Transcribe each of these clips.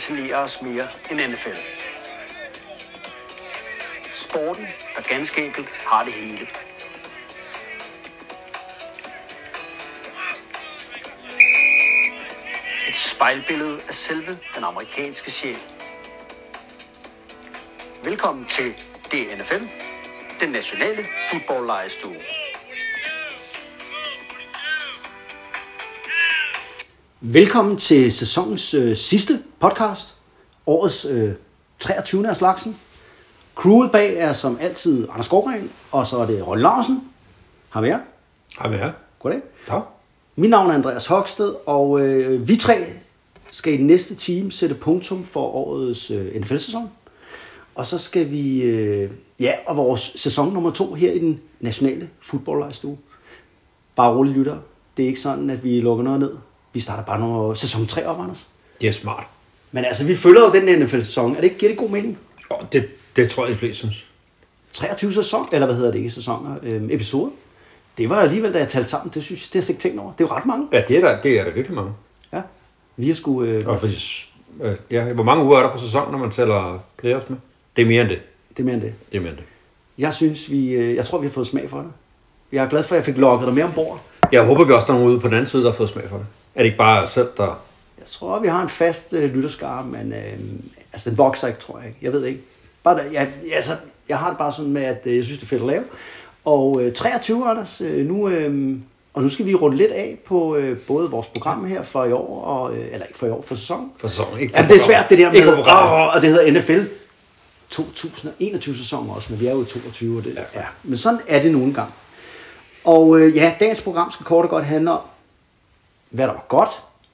fascinerer os mere end NFL. Sporten, der ganske enkelt har det hele. Et spejlbillede af selve den amerikanske sjæl. Velkommen til DNFL, den nationale fodboldlejestue. Velkommen til sæsonens øh, sidste podcast. Årets øh, 23. af slagsen. Crewet bag er som altid Anders Skovgren, og så er det Rolle Larsen. Har vi jer? Hej med jer. Goddag. Ja. Mit navn er Andreas Hoksted, og øh, vi tre skal i den næste time sætte punktum for årets øh, NFL-sæson. Og så skal vi, øh, ja, og vores sæson nummer to her i den nationale fodboldlejstue. Bare roligt lytter. Det er ikke sådan, at vi lukker noget ned. Vi starter bare nummer sæson 3 op, Anders. Det er smart. Men altså, vi følger jo den her NFL-sæson. Er det ikke, giver det god mening? Og det, det tror jeg, de fleste synes. 23 sæson, eller hvad hedder det ikke, sæsoner, øhm, episoder. Det var alligevel, da jeg talte sammen, det synes jeg, det har jeg ikke tænkt over. Det er jo ret mange. Ja, det er der, det er der virkelig mange. Ja. Vi har sgu... Øh, Og fordi, øh, ja, hvor mange uger er der på sæsonen, når man tæller playoffs med? Det er mere end det. det er mere end det. Det er mere end det. Jeg synes, vi... Øh, jeg tror, vi har fået smag for det. Jeg er glad for, at jeg fik lukket dig med ombord. Jeg håber, vi også der er nogen ude på den anden side, der har fået smag for det. Er det ikke bare selv, der... Jeg tror, vi har en fast øh, lytterskare, men øh, altså, den vokser ikke, tror jeg ikke. Jeg ved ikke. Bare, da, jeg, altså, jeg har det bare sådan med, at øh, jeg synes, det er fedt at lave. Og øh, 23, Anders, øh, nu, øh, og nu skal vi runde lidt af på øh, både vores program her for i år, og, øh, eller ikke for i år, for sæsonen. For sæsonen, ikke for Jamen, det er svært, det der med, åh, og det hedder NFL 2021 sæson også, men vi er jo i 22, og det, ja. Ja. ja. Men sådan er det nogle gange. Og øh, ja, dagens program skal kort og godt handle om, hvad der var godt,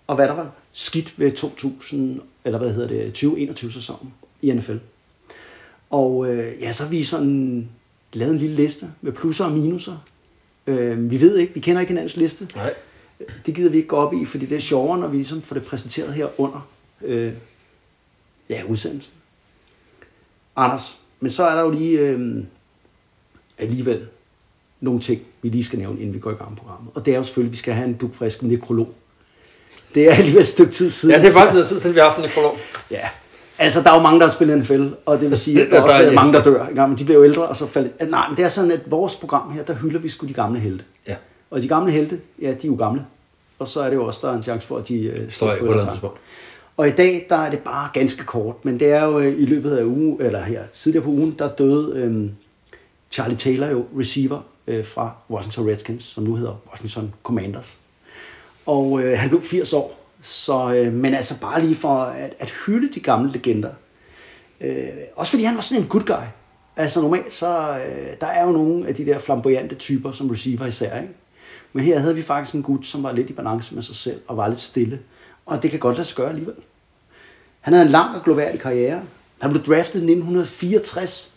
og hvad der var skidt ved 2000, eller hvad hedder det, 2021 sæsonen i NFL. Og øh, ja, så har vi sådan lavet en lille liste med plusser og minuser. Øh, vi ved ikke, vi kender ikke hinandens liste. Nej. Det gider vi ikke gå op i, fordi det er sjovere, når vi ligesom får det præsenteret her under øh, ja, udsendelsen. Anders, men så er der jo lige øh, alligevel nogle ting, vi lige skal nævne, inden vi går i gang med programmet. Og det er jo selvfølgelig, at vi skal have en dugfrisk nekrolog. Det er alligevel et stykke tid siden. Ja, det er faktisk noget tid siden, vi har haft en nekrolog. Ja, altså der er jo mange, der har spillet NFL, og det vil sige, at der Der er også er- mange, der dør. Ja, men de bliver jo ældre, og så falder... Nej, men det er sådan, at vores program her, der hylder vi sgu de gamle helte. Ja. Og de gamle helte, ja, de er jo gamle. Og så er det jo også, der er en chance for, at de øh, Står tidspunkt. Og i dag, der er det bare ganske kort, men det er jo øh, i løbet af ugen, eller her, tidligere på ugen, der døde øh, Charlie Taylor jo, receiver øh, fra Washington Redskins, som nu hedder Washington Commanders. Og øh, han blev 80 år, så, øh, men altså bare lige for at, at hylde de gamle legender. Øh, også fordi han var sådan en good guy. Altså normalt, så øh, der er jo nogle af de der flamboyante typer, som receiver især, ikke? Men her havde vi faktisk en gut, som var lidt i balance med sig selv, og var lidt stille. Og det kan godt lade sig gøre alligevel. Han havde en lang og gloværdig karriere. Han blev draftet i 1964,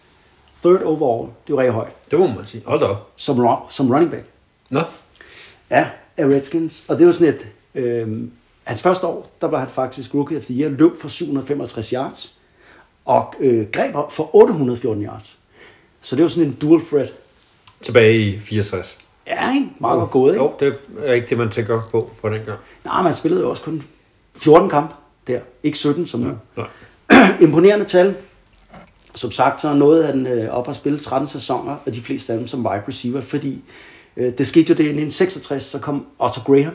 third overall. Det var rigtig højt. Det må man sige. Hold da op. Som, som running back. Nå, Ja, af Redskins. Og det var sådan et... Øh, hans første år, der var han faktisk rookie of the year, løb for 755 yards, og øh, greb op for 814 yards. Så det var sådan en dual threat. tilbage i 64. Ja, ikke? Meget godt gået, ikke? Jo, det er ikke det, man tænker på på den gang. Nej, man spillede jo også kun 14 kamp der. Ikke 17 som nu. Nej. Imponerende tal. Som sagt, så er noget han øh, op at spille 13 sæsoner, og de fleste af dem som wide receiver, fordi øh, det skete jo det i 1966, så kom Otto Graham,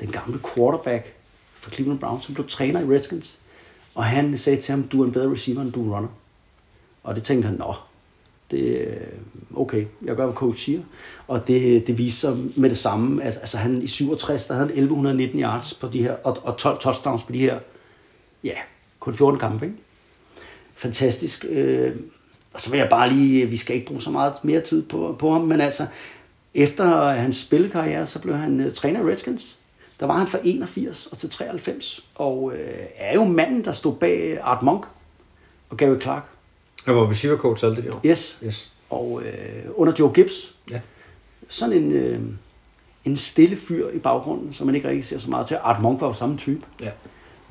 den gamle quarterback for Cleveland Browns, som blev træner i Redskins, og han sagde til ham, du er en bedre receiver, end du er en runner. Og det tænkte han, nå, det øh, okay, jeg gør, hvad coach siger. Og det, det viser sig med det samme, at altså, han i 67, der havde han 1119 yards på de her, og, og 12 touchdowns på de her, ja, kun 14 kampe, ikke? Fantastisk. Øh, og så vil jeg bare lige, vi skal ikke bruge så meget mere tid på, på ham, men altså, efter hans spillekarriere, så blev han uh, træner i Redskins. Der var han fra 81 og til 93, og øh, er jo manden, der stod bag Art Monk og Gary Clark. Jeg var receiver coach alt det der. Yes. Yes. Og øh, under Joe Gibbs, Ja. sådan en, øh, en stille fyr i baggrunden, som man ikke rigtig ser så meget til. Art Monk var jo samme type. Ja.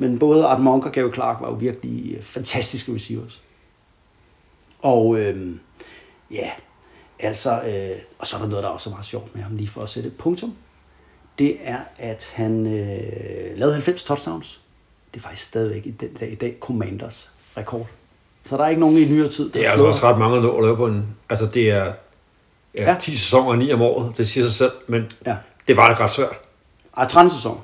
Men både Art Monk og Gary Clark var jo virkelig øh, fantastiske receivers. Og øh, ja, altså, øh, og så er der noget, der også er meget sjovt med ham, lige for at sætte et punktum. Det er, at han øh, lavede 90 touchdowns det er faktisk stadigvæk i den dag i dag Commanders rekord. Så der er ikke nogen i nyere tid, der Det er altså også ret mange at lave på en... Altså, det er ja, Ja. 10 sæsoner og 9 om året, det siger sig selv, men Ja. det var da ret svært. Ej, 13 sæsoner.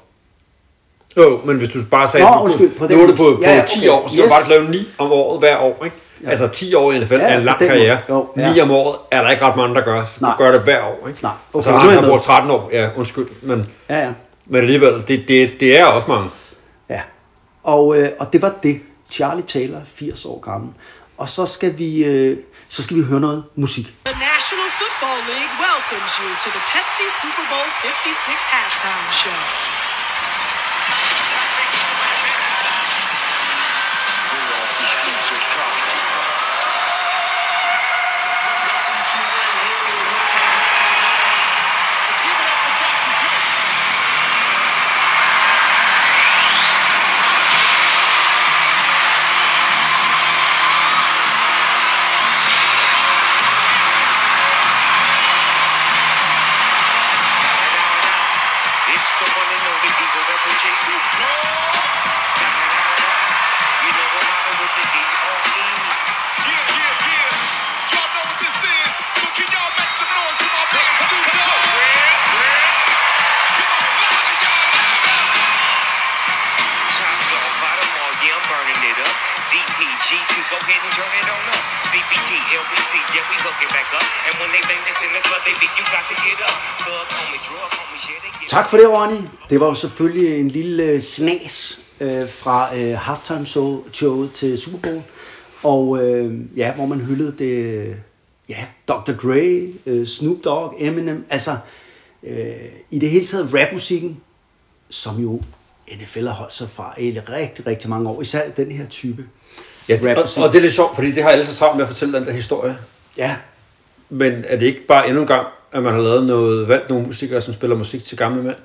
Jo, men hvis du bare sagde, Nå, at du, undskyld, på nu den er det på, på Ja, ja, 10 okay. år, så skal Yes. du bare lave 9 om året hver år, ikke? Ja. Altså 10 år i NFL Ja, er en lang karriere. Jo, ja. 9 om året er der ikke ret mange, der gør. Så Nej. du gør det hver år, ikke? Nej, Og okay, så har er han brugt 13 år. Ja, undskyld. Men, Ja, ja. men alligevel, det, det, det er også mange. Ja, og, øh, og det var det. Charlie Taylor, 80 år gammel. Og så skal vi, øh, så skal vi høre noget musik. The National Football League welcomes you to the Pepsi Super Bowl 56 halftime show. Tak for det, Ronny. Det var jo selvfølgelig en lille øh, snas øh, fra øh, halftime show, showet til Super Bowl. Og øh, ja, hvor man hyldede det, øh, ja, Dr. Dre, øh, Snoop Dogg, Eminem, altså øh, i det hele taget rapmusikken, som jo NFL har holdt sig fra i rigtig, rigtig mange år. Især den her type Ja, og, rapmusik. og, det er lidt sjovt, fordi det har alle så travlt med at fortælle den der historie. Ja, Men er det ikke bare endnu en gang, at man har lavet noget, valgt nogle musikere, som spiller musik til gamle mænd?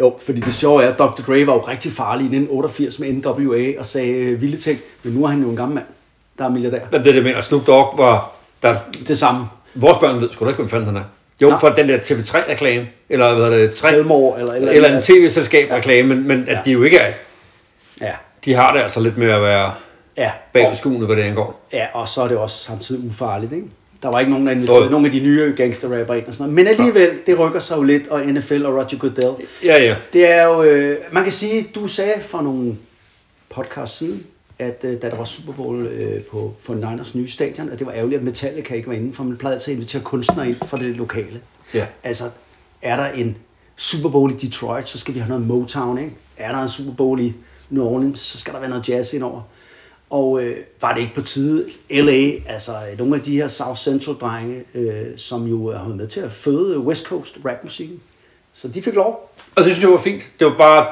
Jo, fordi det sjove er, at Dr. Dre var jo rigtig farlig i 1988 med NWA og sagde øh, vilde ting, men nu er han jo en gammel mand, der er milliardær. Men det, det mener, Snoop Dogg var... Der, Det samme. vores børn ved sgu da ikke, hvem fanden han er. Jo, Nej. for den der TV3-reklame, eller hvad hedder det, 3, Helmor eller eller, eller en tv-selskab-reklame, men, men at Ja. de jo ikke er... Ja, De har det altså lidt med at være ja. bag Og, skuene, hvad det angår. ja, og så er det også samtidig ufarligt, ikke? Der var ikke nogen, der inviterede nogle af de nye gangsterrapper ind og sådan noget. Men alligevel, det rykker sig jo lidt, og NFL og Roger Goodell. Ja, ja. Det er jo, øh, man kan sige, du sagde for nogle podcast siden, at øh, da der var Super Bowl øh, på for Niners nye stadion, at det var ærgerligt, at Metallica ikke var inde, for man plejede altid at invitere kunstnere ind fra det lokale. Ja. Altså, er der en Super Bowl i Detroit, så skal vi have noget Motown, ikke? Er der en Super Bowl i New Orleans, så skal der være noget jazz indover. Og øh, var det ikke på tide, LA, altså øh, nogle af de her South Central-drenge, øh, som jo har været med til at føde West Coast rapmusikken, så de fik lov. Og det synes jeg var fint. Det var bare...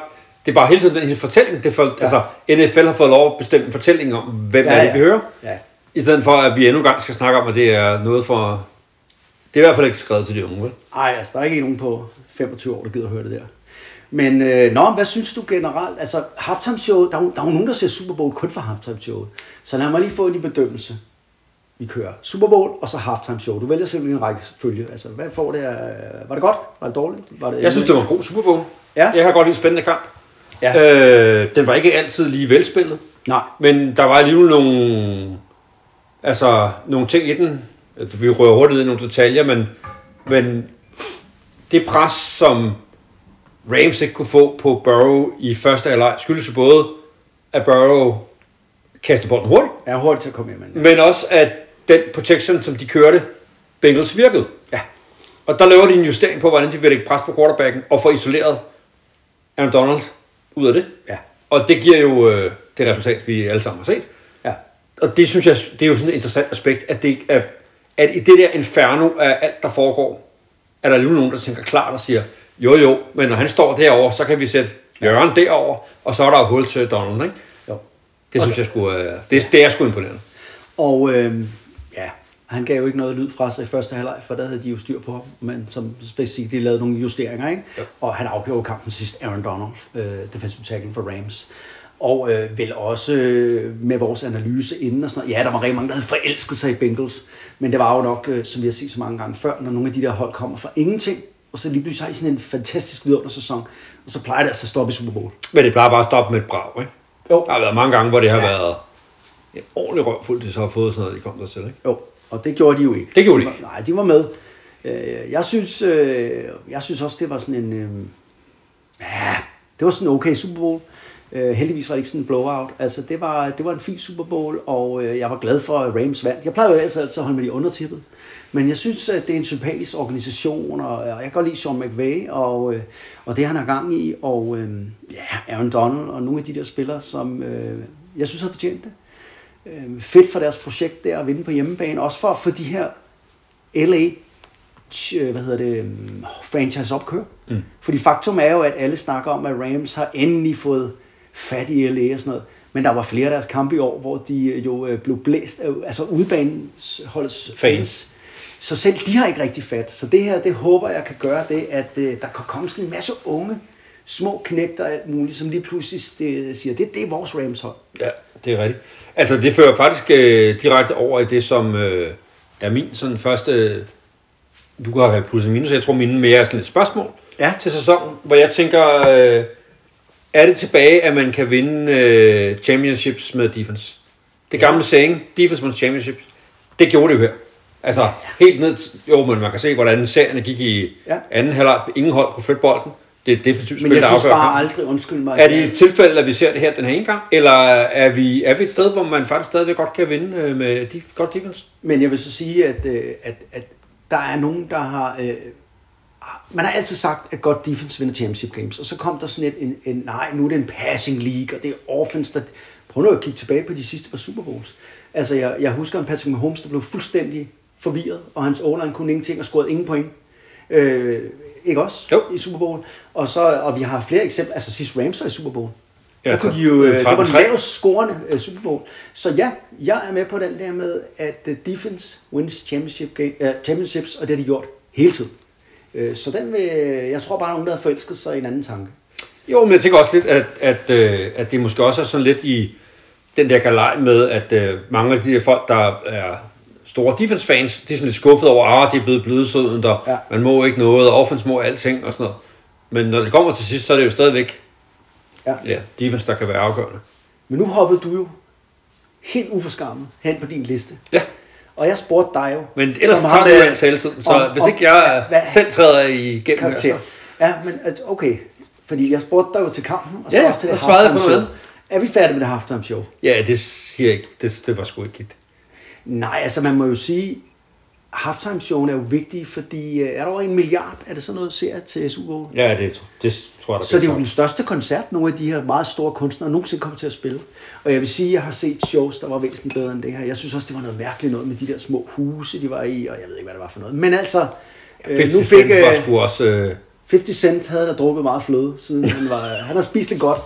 Det er bare hele tiden den her fortælling. Det for, ja. Altså, NFL har fået lov at bestemme en fortælling om, hvem ja, er det, ja. vi hører. Ja. I stedet for, at vi endnu en gang skal snakke om, at det er noget for... Det er i hvert fald ikke skrevet til de unge, vel? Ej, altså, der er ikke nogen på 25 år, der gider at høre det der. Men, øh, nå, hvad synes du generelt? Altså, halftime show, der er, der er jo nogen, der ser Super Bowl kun for halftime show. Så lad mig lige få en bedømmelse. Vi kører Super Bowl, og så halftime show. Du vælger simpelthen en række følge. Altså, hvad får det af... Var det godt? Var det dårligt? Var det Jeg synes, det var en god Super Bowl. Ja. Jeg har godt lide en spændende kamp. Ja. Øh, den var ikke altid lige velspillet. Nej. Men der var alligevel nogle, altså, nogle ting i den. Vi rører hurtigt i nogle detaljer, men, men det pres, som Rams ikke kunne få på Burrow i første halvleg, skyldes jo både, at Burrow kastede bolden hurtigt, er hurtigt til at komme hjem. Men... men også at den protection, som de kørte, Bengals virkede. Ja. Og der laver de en justering på, hvordan de vil lægge pres på quarterbacken og få isoleret Aaron Donald ud af det. Ja. Og det giver jo øh, det resultat, vi alle sammen har set. Ja. Og det synes jeg, det er jo sådan et interessant aspekt, at, det, at, at i det der inferno af alt, der foregår, er der alligevel nogen, der tænker klart og siger, jo jo, men når han står derovre, så kan vi sætte Jørgen derover, og så er der jo hul til Donald, ikke? Jo. Det synes jeg skulle, øh, det, det er sgu imponerende. Og øh, ja, han gav jo ikke noget lyd fra sig i første halvleg, for der havde de jo styr på ham. Men som specifikt, de lavede nogle justeringer, ikke? Ja. Og han afgjorde kampen sidst, Aaron Donald, øh, defensive tackle for Rams. Og øh, vel også øh, med vores analyse inden og sådan noget. Ja, der var rigtig mange, der havde forelsket sig i Bengals. Men det var jo nok, øh, som vi har set så mange gange før, når nogle af de der hold kommer fra ingenting, og så lige pludselig så har I sådan en fantastisk vidunder-sæson, og så plejer det altså at stoppe i Super Bowl. Men det plejer bare at stoppe med et brag, ikke? Jo. Der har været mange gange, hvor det har Ja. været en ordentlig røvfuld, de så har fået sådan noget, de kom der selv, ikke? Jo, og det gjorde de jo ikke. Det gjorde de ikke. Nej, de var med. Øh, Jeg synes, øh, jeg synes også, det var sådan en... øh, Ja, det var sådan en okay Super Bowl. Øh, heldigvis var det ikke sådan en blowout. Altså, det var, det var en fin Super Bowl, og øh, jeg var glad for, at Rams vandt. Jeg plejer jo altid at holde med de undertippet. Men jeg synes, at det er en sympatisk organisation, og jeg kan godt lide Sean McVay, og, øh, og det han har gang i, og øh, ja, Aaron Donald, og nogle af de der spillere, som øh, jeg synes har fortjent det. Fedt for deres projekt der at vinde på hjemmebane, også for at få de her LA hvad hedder det, franchise opkør. Mm. Fordi faktum er jo, at alle snakker om, at Rams har endelig fået fat i LA og sådan noget. Men der var flere af deres kampe i år, hvor de jo blev blæst af altså udbanens holds Fans. Så selv de har ikke rigtig fat. Så det her, det håber jeg kan gøre det, at øh, der kan komme sådan en masse unge, små knægter og alt muligt, som lige pludselig det, siger, det, det er vores Rams hold. Ja, det er rigtigt. Altså, det fører faktisk øh, direkte over i det, som øh, er min sådan første... Du kan have plus og minus, jeg tror, mine mere er sådan et spørgsmål Ja. til sæsonen, hvor jeg tænker, øh, er det tilbage, at man kan vinde øh, championships med defense? Det gamle ja. saying, defense wins championships, det gjorde det jo her. Altså, helt ned jo, men man kan se, hvordan serierne gik i Ja. anden halvleg. Ingen hold kunne flytte bolden. Det er defensivt spil, Men jeg synes bare kampen. aldrig, undskyld mig. Er det et tilfælde, at vi ser det her den her ene gang? Eller er vi, er vi et sted, hvor man faktisk stadigvæk godt kan vinde øh, med de, godt defense? Men jeg vil så sige, at, øh, at, at der er nogen, der har... Øh, man har altid sagt, at godt defense vinder championship games, og så kom der sådan et, en, en, nej, nu er det en passing league, og det er offense, der... Prøv nu at kigge tilbage på de sidste par Super Bowls. Altså, jeg, jeg husker en Patrick Mahomes, der blev fuldstændig forvirret, og hans o kunne ingenting og scorede ingen point. Øh, ikke også? Jo. I Super Bowl. Og, så, og vi har flere eksempler. Altså, sidst Rams i Super Bowl. Ja, der kunne de jo, øh, det var den 13-3. lavest scorende uh, Super Bowl. Så ja, jeg er med på den der med, at uh, defense wins championship game, uh, championships, og det har de gjort hele tiden. Uh, så den vil, jeg tror bare, er nogen, der har forelsket sig i en anden tanke. Jo, men jeg tænker også lidt, at, at, øh, at det måske også er sådan lidt i den der galej med, at øh, mange af de der folk, der er store defense-fans, de er sådan lidt skuffet over, at det er blevet blødsødent, og Ja. ja. man må ikke noget, og offense må alting og sådan noget. Men når det kommer til sidst, så er det jo stadigvæk Ja. ja, defense, der kan være afgørende. Men nu hoppede du jo helt uforskammet hen på din liste. Ja, Og jeg spurgte dig jo... men ellers som tager du al taletiden, så om- hvis om- ikke jeg hvad- selv træder igennem karakter. her, så... Ja, men altså, okay. Fordi jeg spurgte dig jo til kampen, og så Ja, også til det på halftime show. Er vi færdige med det halftime show? Ja, det siger jeg ikke. Det, det var sgu ikke et. Nej, altså man må jo sige, halftime showen er jo vigtig, fordi øh, er der over en milliard, er det sådan noget, ser til Super Bowl? Ja, det, det tror jeg, der Så det er jo den største koncert, nogle af de her meget store kunstnere nogensinde kommer til at spille. Og jeg vil sige, at jeg har set shows, der var væsentligt bedre end det her. Jeg synes også, det var noget mærkeligt noget med de der små huse, de var i, og jeg ved ikke, hvad det var for noget. Men altså, øh, 50 nu fik Cent var øh, sgu også... Øh, 50 Cent havde der drukket meget fløde, siden han var, han har spist det godt.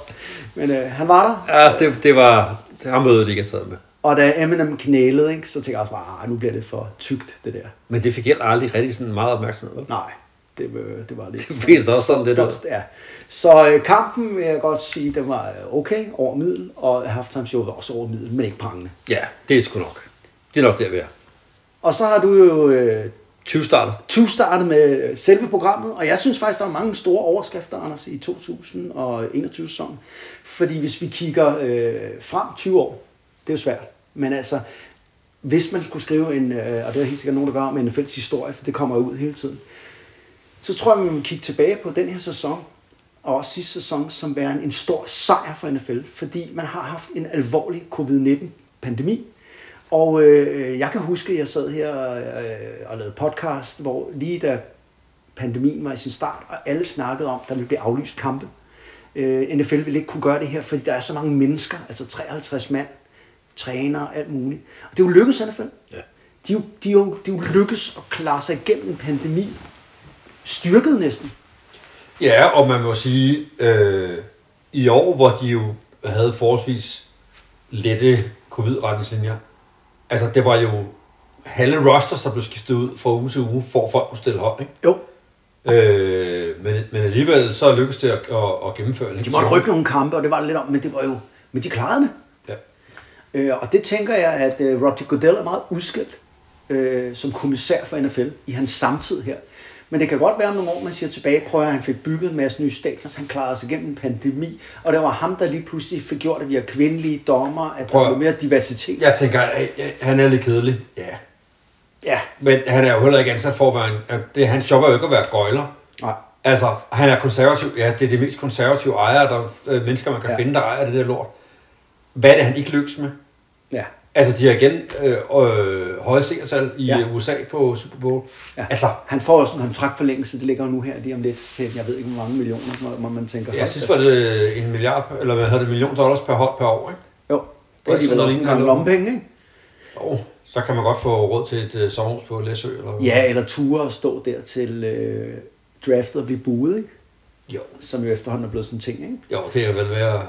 Men øh, han var der, ja, det, det var... Det har mødet ikke taget med. Og da Eminem knælede, ikke, så tænkte jeg også bare, "Ah, nu bliver det for tykt, det der. Men det fik heller aldrig rigtig sådan meget opmærksomhed. vel? Nej, det, øh, det var lidt... Det viste også sådan Stop, ud. stop, ja. Så øh, kampen vil jeg godt sige, den var øh, okay, over middel, og halftime show var også over middel, men ikke prangende. Ja, det er sgu nok. Det er nok der, vi er. Og så har du jo øh, 20 starter. 20 startet med øh, selve programmet, og jeg synes faktisk, der er mange store overskrifter, Anders, i 2021 sæson. Fordi hvis vi kigger øh, frem 20 år, det er jo svært, men altså, hvis man skulle skrive en, øh, og det er helt sikkert nogen, der gør, om en fælles historie, for det kommer ud hele tiden, så tror jeg, man vil kigge tilbage på den her sæson, og også sidste sæson, som værende en stor sejr for NFL, fordi man har haft en alvorlig covid-19-pandemi. Og øh, jeg kan huske, at jeg sad her øh, og lavede podcast, hvor lige da pandemien var i sin start, og alle snakkede om, at der ville blive aflyst kampe. Øh, NFL ville ikke kunne gøre det her, fordi der er så mange mennesker, altså 53 mand, trænere, alt muligt. Og det er jo lykkedes NFL. Ja. De, er jo, de, er jo, de er jo lykkedes at klare sig igennem en pandemi. Styrket næsten. Ja, og man må sige, øh, i år, hvor de jo havde forholdsvis lette covid-retningslinjer, altså det var jo halve rosters, der blev skiftet ud fra uge til uge, for at folk kunne stille hold, ikke? Jo, Øh, men, men alligevel så lykkedes det at, at, at gennemføre det. de måtte rykke nogle kampe, og det var det lidt om, men det var jo, men de klarede det. Øh, og det tænker jeg, at øh, Roger Goodell er meget udskilt øh, som kommissær for NFL i hans samtid her. Men det kan godt være om nogle år, man siger tilbage, prøv at han fik bygget en masse nye stadions, han klarede sig igennem en pandemi, og det var ham, der lige pludselig fik gjort, at vi har kvindelige dommer, at der Prøv blev mere diversitet. Jeg tænker, han er lidt kedelig. Ja. ja. Men han er jo heller ikke ansat for at være en... Det, hans job er jo ikke at være gøjler. Nej. Altså, han er konservativ. Ja, det er det mest konservative ejere, der, øh, mennesker, man kan ja. finde, der ejer det der lort. Hvad er det, han ikke lykkes med? Ja. Altså, de har igen øh, øh, høje seertal i Ja. ja. USA på Super Bowl. Ja. Altså, Han får også en kontraktforlængelse, det ligger jo nu her lige om lidt til, jeg ved ikke, hvor mange millioner, når- når man tænker. jeg synes, var det en milliard, eller hvad hedder det, million dollars per hold per år, ikke? Jo, det er sådan også en lommepenge, ikke? Og så kan man godt få råd til et øh, sommerhus på Læsø. Eller Ja, eller ture og stå der til øh, draftet og blive buet, ikke? Jo. Som jo efterhånden er blevet sådan en ting, ikke? Jo, det er vel være...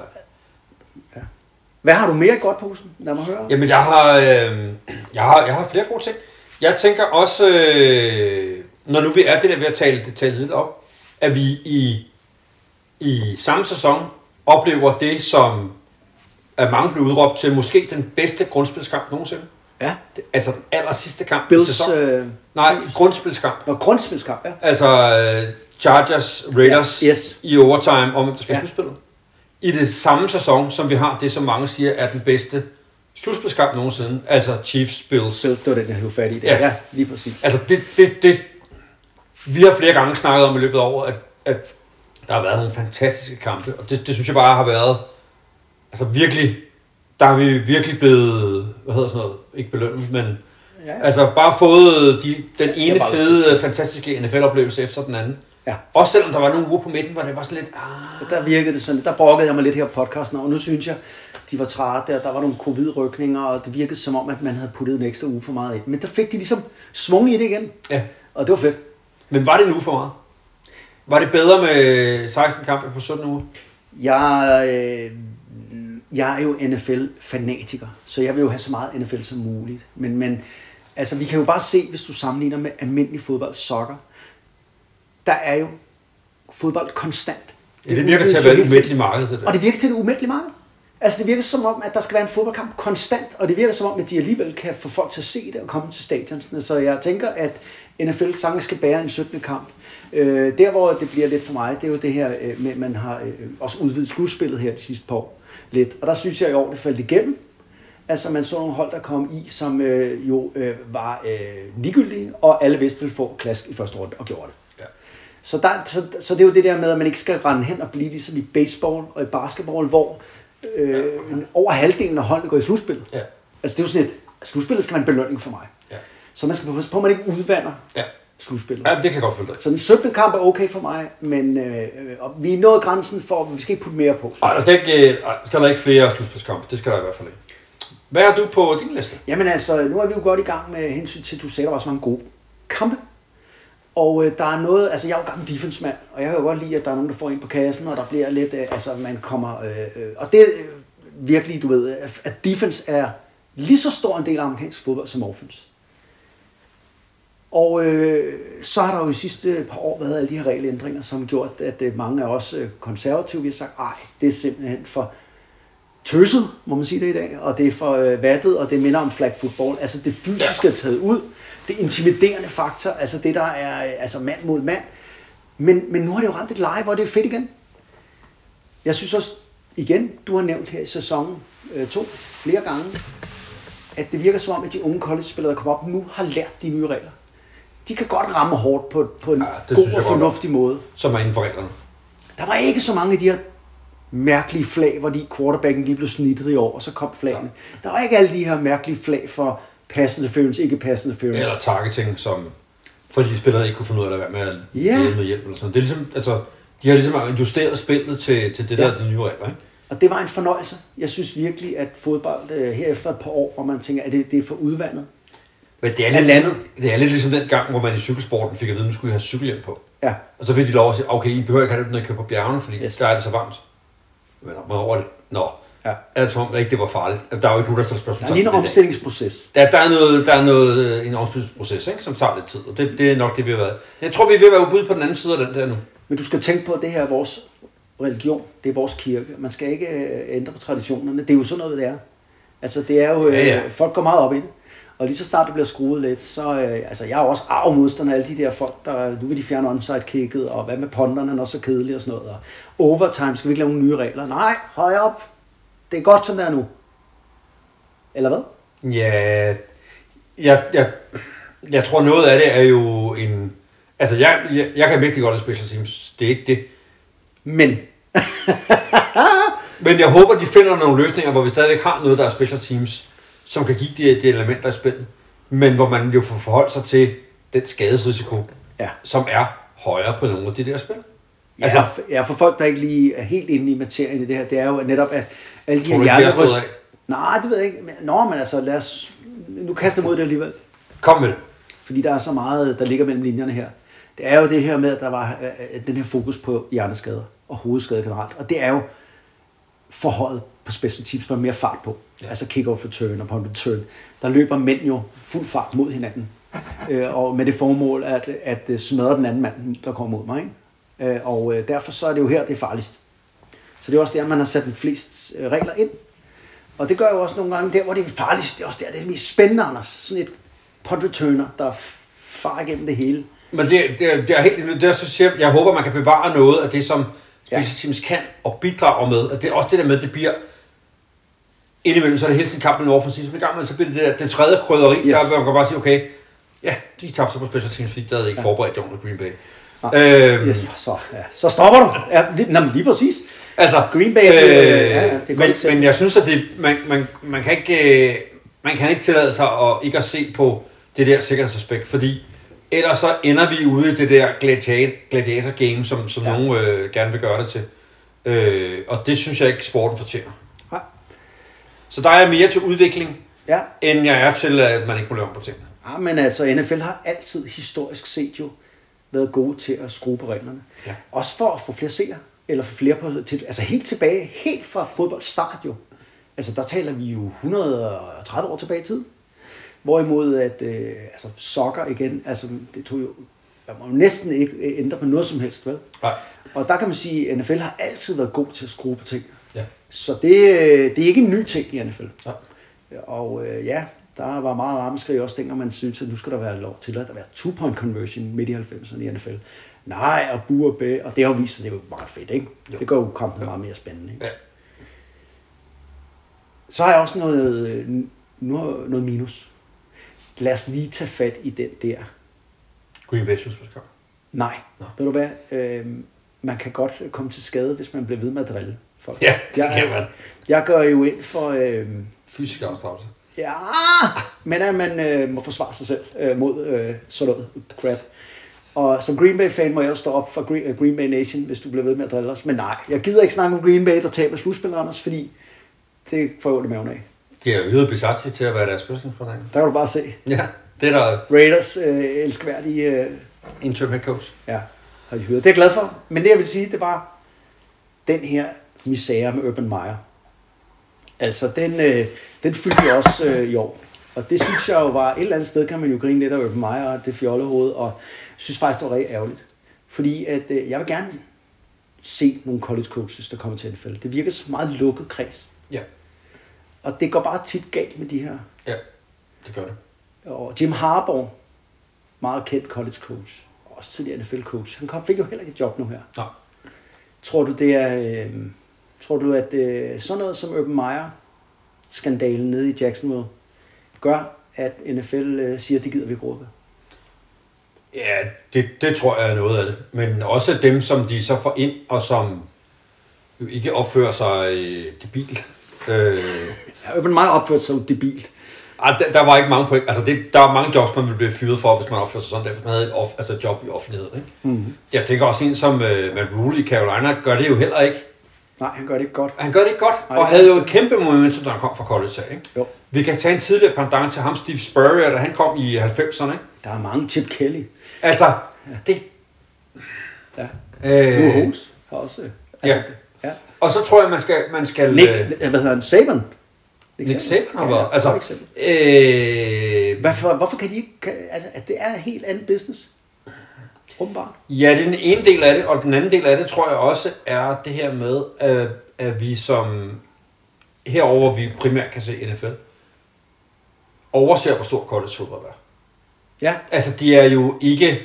Hvad har du mere i godt posen? Lad mig høre. Jamen, jeg har, øh, jeg har, jeg har flere gode ting. Jeg tænker også, øh, når nu vi er det der ved at tale, det tale lidt op, at vi i, i samme sæson oplever det, som at mange blev udråbt til måske den bedste grundspilskamp nogensinde. Ja. Altså den aller sidste kamp i Bills, sæsonen. øh, Nej, grundspilskamp. Nå, grundspilskamp, ja. Altså øh, Chargers, Raiders Ja, yes. i overtime om, det skal ja. slutspillet. I det samme sæson, som vi har det, som mange siger er den bedste slutspilskamp nogensinde. Altså Chiefs, Bills. Så det var den, jeg havde fat i der. Ja, Ja. lige præcis. Altså det, det, det, vi har flere gange snakket om i løbet af året, at, at der har været nogle fantastiske kampe, og det, det synes jeg bare har været, altså virkelig, der har vi virkelig blevet, hvad hedder sådan noget, ikke belønnet, men Ja, altså bare fået de, den ene fede, fantastiske NFL-oplevelse efter den anden. Ja. Også selvom der var nogle uger på midten, hvor det var sådan lidt, ah, Der virkede det sådan, der brokkede jeg mig lidt her på podcasten, og nu synes jeg, de var trætte, og der var nogle covid-rykninger, og det virkede som om, at man havde puttet en ekstra uge for meget ind. Men der fik de ligesom svung i det igen, ja. og det var fedt. Men var det uge for meget? Var det bedre med 16 kampe på 17 uger? Jeg, øh, jeg er jo NFL-fanatiker, så jeg vil jo have så meget NFL som muligt. Men, men altså, vi kan jo bare se, hvis du sammenligner med almindelig fodbold, soccer, der er jo fodbold konstant. Ja, det virker til at være et umætteligt marked, det der. Og det virker til et umætteligt marked. Altså det virker som om, at der skal være en fodboldkamp konstant, og det virker som om, at de alligevel kan få folk til at se det og komme til stadionsene. Så jeg tænker, at NFL sange skal bære en 17. kamp. Øh, der hvor det bliver lidt for mig, det er jo det her øh, med, at man har øh, også udvidet slutspillet her de sidste par år lidt. Og der synes jeg i år, det faldt igennem. Altså man så nogle hold, der kom i, som øh, jo øh, var øh, ligegyldige, og alle vidste ville få klask i første runde, og gjorde det. Ja. Så, der, så, så det er jo det der med, at man ikke skal rende hen og blive ligesom i baseball og i basketball, hvor øh, over halvdelen af holdene går i slutspillet. Ja. Altså det er jo sådan et, slutspillet skal være en belønning for mig. Ja. Så man skal passe på, at man ikke udvander Ja. slutspillet. ja, det kan jeg godt følge dig. Så den 17. kamp er okay for mig, men øh, og vi er nået grænsen for, vi skal ikke putte mere på. synes Ej, der skal ikke, øh, skal der ikke flere slutspilskampe. Det skal der i hvert fald ikke. Hvad har du på din liste? Jamen altså, nu er vi jo godt i gang med hensyn til, at du sagde, der var så mange gode kampe. Og øh, der er noget, altså jeg er jo gammel defense-mand, og jeg kan jo godt lide, at der er nogen, der får ind på kassen, og der bliver lidt, øh, altså man kommer, øh, øh, og det er øh, virkelig, du ved, øh, at- defense er lige så stor en del af amerikansk fodbold som offense. Og øh, så har der jo i sidste par år været alle de her regelændringer, som har gjort, at øh, mange af os øh, konservative vi har sagt, ej, det er simpelthen for tøsset, må man sige det i dag, og det er for øh, vattet, og det minder om flag football. Altså det fysiske er taget ud, det intimiderende faktor, altså det der er øh, altså mand mod mand. Men, men nu har det jo ramt et leje, hvor det er fedt igen. Jeg synes også, igen, du har nævnt her i sæsonen øh, to flere gange, at det virker som om, at de unge college-spillere, der kommer op nu, har lært de nye regler. De kan godt ramme hårdt på, på en Ja, ja, god og godt. fornuftig måde. Som er inden for reglerne. Der var ikke så mange af de her mærkelige flag, hvor de quarterbacken lige blev snittet i år, og så kom flagene. Der var ikke alle de her mærkelige flag for pass interference, ikke pass interference. Eller targeting, som fordi spillerne ikke kunne finde ud af at være med at Ja. med hjælp. Eller sådan. Det er ligesom, altså, de har ligesom justeret spillet til, til det Ja. der, de nye regler. Ikke? Og det var en fornøjelse. Jeg synes virkelig, at fodbold øh, her efter et par år, hvor man tænker, at det, det er for udvandet. Men det er, lidt, landet. det er lidt ligesom den gang, hvor man i cykelsporten fik at vide, at nu skulle I have cykelhjelm på. Ja. Og så fik de lov at sige, okay, I behøver ikke have det, når I kører på bjergene, fordi Yes. der er det så varmt. Men men over det, nå, Ja. det som om, ikke det var farligt. Der er jo ikke nogen, der stiller Der spørgsmål. er lige en omstillingsproces. Der, der er noget, der er noget, øh, en omstillingsproces, ikke, som tager lidt tid, og det, det er nok det, vi har været. Jeg tror, vi er ved at være ude på den anden side af den der nu. Men du skal tænke på, at det her er vores religion, det er vores kirke. Man skal ikke øh, ændre på traditionerne. Det er jo sådan noget, det er. Altså, det er jo, øh, Ja, ja. folk går meget op i det. Og lige så snart det bliver skruet lidt, så øh, altså jeg er også arv modstander af alle de der folk, der nu vil de fjerne onside kicket, og hvad med ponderne, er også så kedelig og sådan noget. Og overtime, skal vi ikke lave nogle nye regler? Nej, høj op. Det er godt, som det er nu. Eller hvad? Ja, jeg, jeg, jeg tror noget af det er jo en... Altså, jeg, jeg, jeg kan virkelig godt lide special teams. Det er ikke det. Men, Men jeg håber, de finder nogle løsninger, hvor vi stadigvæk har noget, der er special teams, som kan give de, de elementer i spillet. Men hvor man jo får forholdt sig til den skadesrisiko, ja. som er højere på nogle af de der spil. Ja, altså, ja, for folk, der ikke lige er helt inde i materien i det her, det er jo netop, at alle de her du ikke, vi har stået hjernerys... af? Nej, det ved jeg ikke. Nå, men altså, lad os... Nu kaster mod det alligevel. Kom med det. Fordi der er så meget, der ligger mellem linjerne her. Det er jo det her med, at der var øh, den her fokus på hjerneskader og hovedskader generelt. Og det er jo forhøjet på special teams for mere fart på. Ja. Altså kick-off return og punt return. Der løber mænd jo fuld fart mod hinanden. Øh, og med det formål at, at øh, smadre den anden mand, der kommer mod mig. Ikke? Øh, og øh, derfor så er det jo her, det er farligst. Så det er også der, man har sat de flest øh, regler ind. Og det gør jo også nogle gange der, hvor det er farligst. Det er også der, det er mest spændende, Anders. Sådan et punt returner, der farer igennem det hele. Men det, det, det er helt, det er så siger, jeg håber, man kan bevare noget af det, som Ja. special teams kan og bidrager med. At det er også det der med, at det bliver indimellem, så er det hele tiden kamp mellem offensivt, men i gang med, så bliver det der, det tredje krydderi, yes. Der man kan bare sige, okay, ja, de tabte sig på special teams, fordi der havde ikke ja. forberedt det under Green Bay. Øhm, Yes, så, ja. så stopper du. Ja, lige, nej, lige præcis. Altså, Green Bay, øh, ja, ja, det men, men jeg synes, at det, man, man, man, kan ikke, øh, man kan ikke tillade sig at ikke at se på det der sikkerhedsaspekt, fordi ellers så ender vi ude i det der gladiator, game, som, som ja. Nogen øh, gerne vil gøre det til. Øh, og det synes jeg ikke, sporten fortjener. Nej. Så der er mere til udvikling, Ja. end jeg er til, at man ikke må lave om på tingene. ja, men altså NFL har altid historisk set jo været gode til at skrue på reglerne. Ja. Også for at få flere seere, eller få flere på, til, altså helt tilbage, helt fra fodbold start jo. Altså der taler vi jo 130 år tilbage i tid. Hvorimod at, øh, altså soccer igen, altså det tog jo, der må jo næsten ikke øh, ændre på noget som helst, vel? Nej. Og der kan man sige, at NFL har altid været god til at skrue på ting. Ja. Så det, øh, det er ikke en ny ting i NFL. Ja. Og øh, ja, der var meget rammeskrig også dengang, man synes, at nu skal der være lov til at der være two-point conversion midt i 90'erne i NFL. Nej, og bu og bæ, og det har jo vist sig, det er jo meget fedt, ikke? Jo. Det gør jo kampen meget mere spændende, ikke? Ja. Så har jeg også noget, noget minus. Lad os lige tage fat i den der. Green Bay slutspilskamp. Nej, Nå. ved du hvad? Øh, man kan godt komme til skade, hvis man bliver ved med at drille folk. Ja, det jeg, kan man. Jeg går jo ind for... Øh, Fysisk afstraffelse. Ja, men at man øh, må forsvare sig selv øh, mod øh, sådan noget crap. Og som Green Bay-fan må jeg også stå op for Green, øh, Green Bay Nation, hvis du bliver ved med at drille os. Men nej, jeg gider ikke snakke om Green Bay, der taber slutspillerne, Anders, fordi det får jeg i maven af. De har øget Bisacci til at være deres spørgsmålsfordrag. Der kan du bare se. Ja, det er der Raiders øh, elskværdige... Øh, interim head coach. ja, har de hyret. Det er jeg glad for. Men det jeg vil sige, det var den her misære med Urban Meyer. Altså, den, øh, den fyldte jeg også øh, i år. Og det synes jeg jo var, et eller andet sted kan man jo grine lidt af Meyer og det fjollehoved, og synes faktisk, det var rigtig ærgerligt. Fordi at, øh, jeg vil gerne se nogle college coaches, der kommer til NFL. Det virker som meget lukket kreds. Ja, Og det går bare tit galt med de her. ja, det gør det. Og Jim Harbaugh, meget kendt college coach, også tidligere NFL coach, han kom, fik jo heller ikke et job nu her. Nå. Tror du, det er, øh, tror du, at øh, sådan noget som Urban Meyer, skandalen nede i Jacksonville, gør, at NFL øh, siger, at det gider vi ikke råbe? Ja, det, det tror jeg er noget af det. Men også dem, som de så får ind, og som jo ikke opfører sig øh, debil. Øh, Urban Meyer opførte sig jo debilt. ej, der, der, var ikke mange point. Altså, det, der var mange jobs, man ville blive fyret for, hvis man opførte sig sådan der, hvis man havde et off, altså job i offentligheden. Ikke? Mm-hmm. Jeg tænker også en som øh, Matt Rule i Carolina, gør det jo heller ikke. Nej, han gør det ikke godt. Han gør det ikke godt, Nej, og det havde jo et kæmpe momentum, da han kom fra college af. Ikke? Jo. Vi kan tage en tidligere pendant til ham, Steve Spurrier, da han kom i 90'erne. Ikke? Der er mange. Chip Kelly. Altså, det... Ja. Øh, Nu Holmes har også. Altså, ja. Og så tror jeg, man skal... Man skal Nick, øh, hvad hedder han? Saban? Nick Saban har Ja, været. Altså, øh, Hvorfor, hvorfor kan de ikke... Altså, det er en helt anden business. Åbenbart. ja, det er den ene del af det, og den anden del af det, tror jeg også, er det her med, at, at vi som... Herover vi primært kan se NFL. overser, hvor stor college fodbold er. Ja, Altså, de er jo ikke...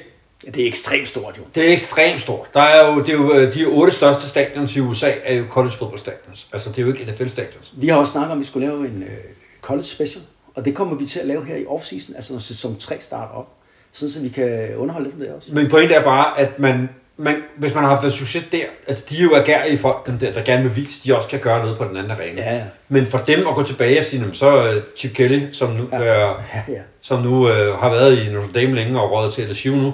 ja det er ekstremt stort jo. Det er ekstremt stort. Der er jo, det er jo, øh, de otte største stadions i USA er jo college football stadions. Altså, det er jo ikke NFL stadions. Vi har også snakket om, at vi skulle lave en øh, college special, og det kommer vi til at lave her i off-season, altså når sæson 3 starter op, sådan så vi kan underholde lidt med det også. Men pointen er bare, at man, man, hvis man har haft succes der, altså de er jo agerige folk, dem der, der gerne vil vise, de også kan gøre noget på den anden arena. Ja, ja. Men for dem at gå tilbage og sige, "Nå, men så uh, Chip Kelly, som nu, ja. Øh, Ja, som nu øh, har været i Notre Dame længe og rådet til LSU nu,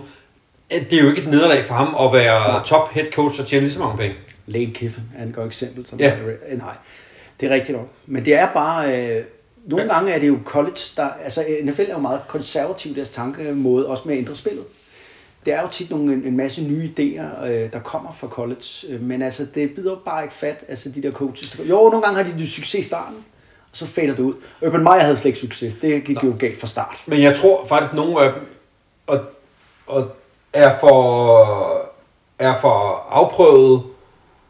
at det er jo ikke et nederlag for ham at være Nej. top head coach og tjene lige så mange penge. Lane Kiffin er et godt eksempel. Som Ja. øh, nej, det er rigtigt nok. Men det er bare... Øh, nogle Ja. gange er det jo college, der... Altså NFL er jo meget konservativ i deres tankemåde, også med at ændre spillet. Det er jo tit nogle, en, masse nye idéer, øh, der kommer fra college, øh, men altså, det bider bare ikke fat, altså de der coaches. Der, jo, nogle gange har de det succes i starten, og så fader det ud. Urban Meyer havde slet ikke succes. Det gik jo galt fra start. Men jeg tror faktisk, at nogle af dem og, og er, for, er for afprøvet,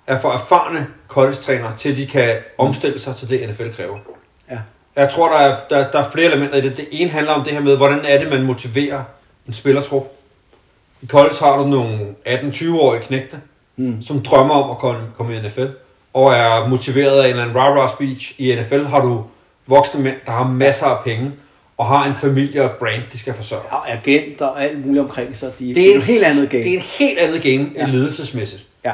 er for erfarne college-træner, til de kan omstille sig til det, NFL kræver. Jeg tror, der er, der, der er flere elementer i det. Det ene handler om det her med, hvordan er det, man motiverer en spillertrup. I college har du nogle 18-20-årige knægte, mm. som drømmer om at komme, komme i NFL, og er motiveret af en eller anden rah-rah speech. I NFL har du voksne mænd, der har masser af penge, og har en familie og brand, de skal forsørge. Og agenter og alt muligt omkring sig. De, det, er er et helt andet game. Det er et helt andet game Ja. ja. ledelsesmæssigt. Ja.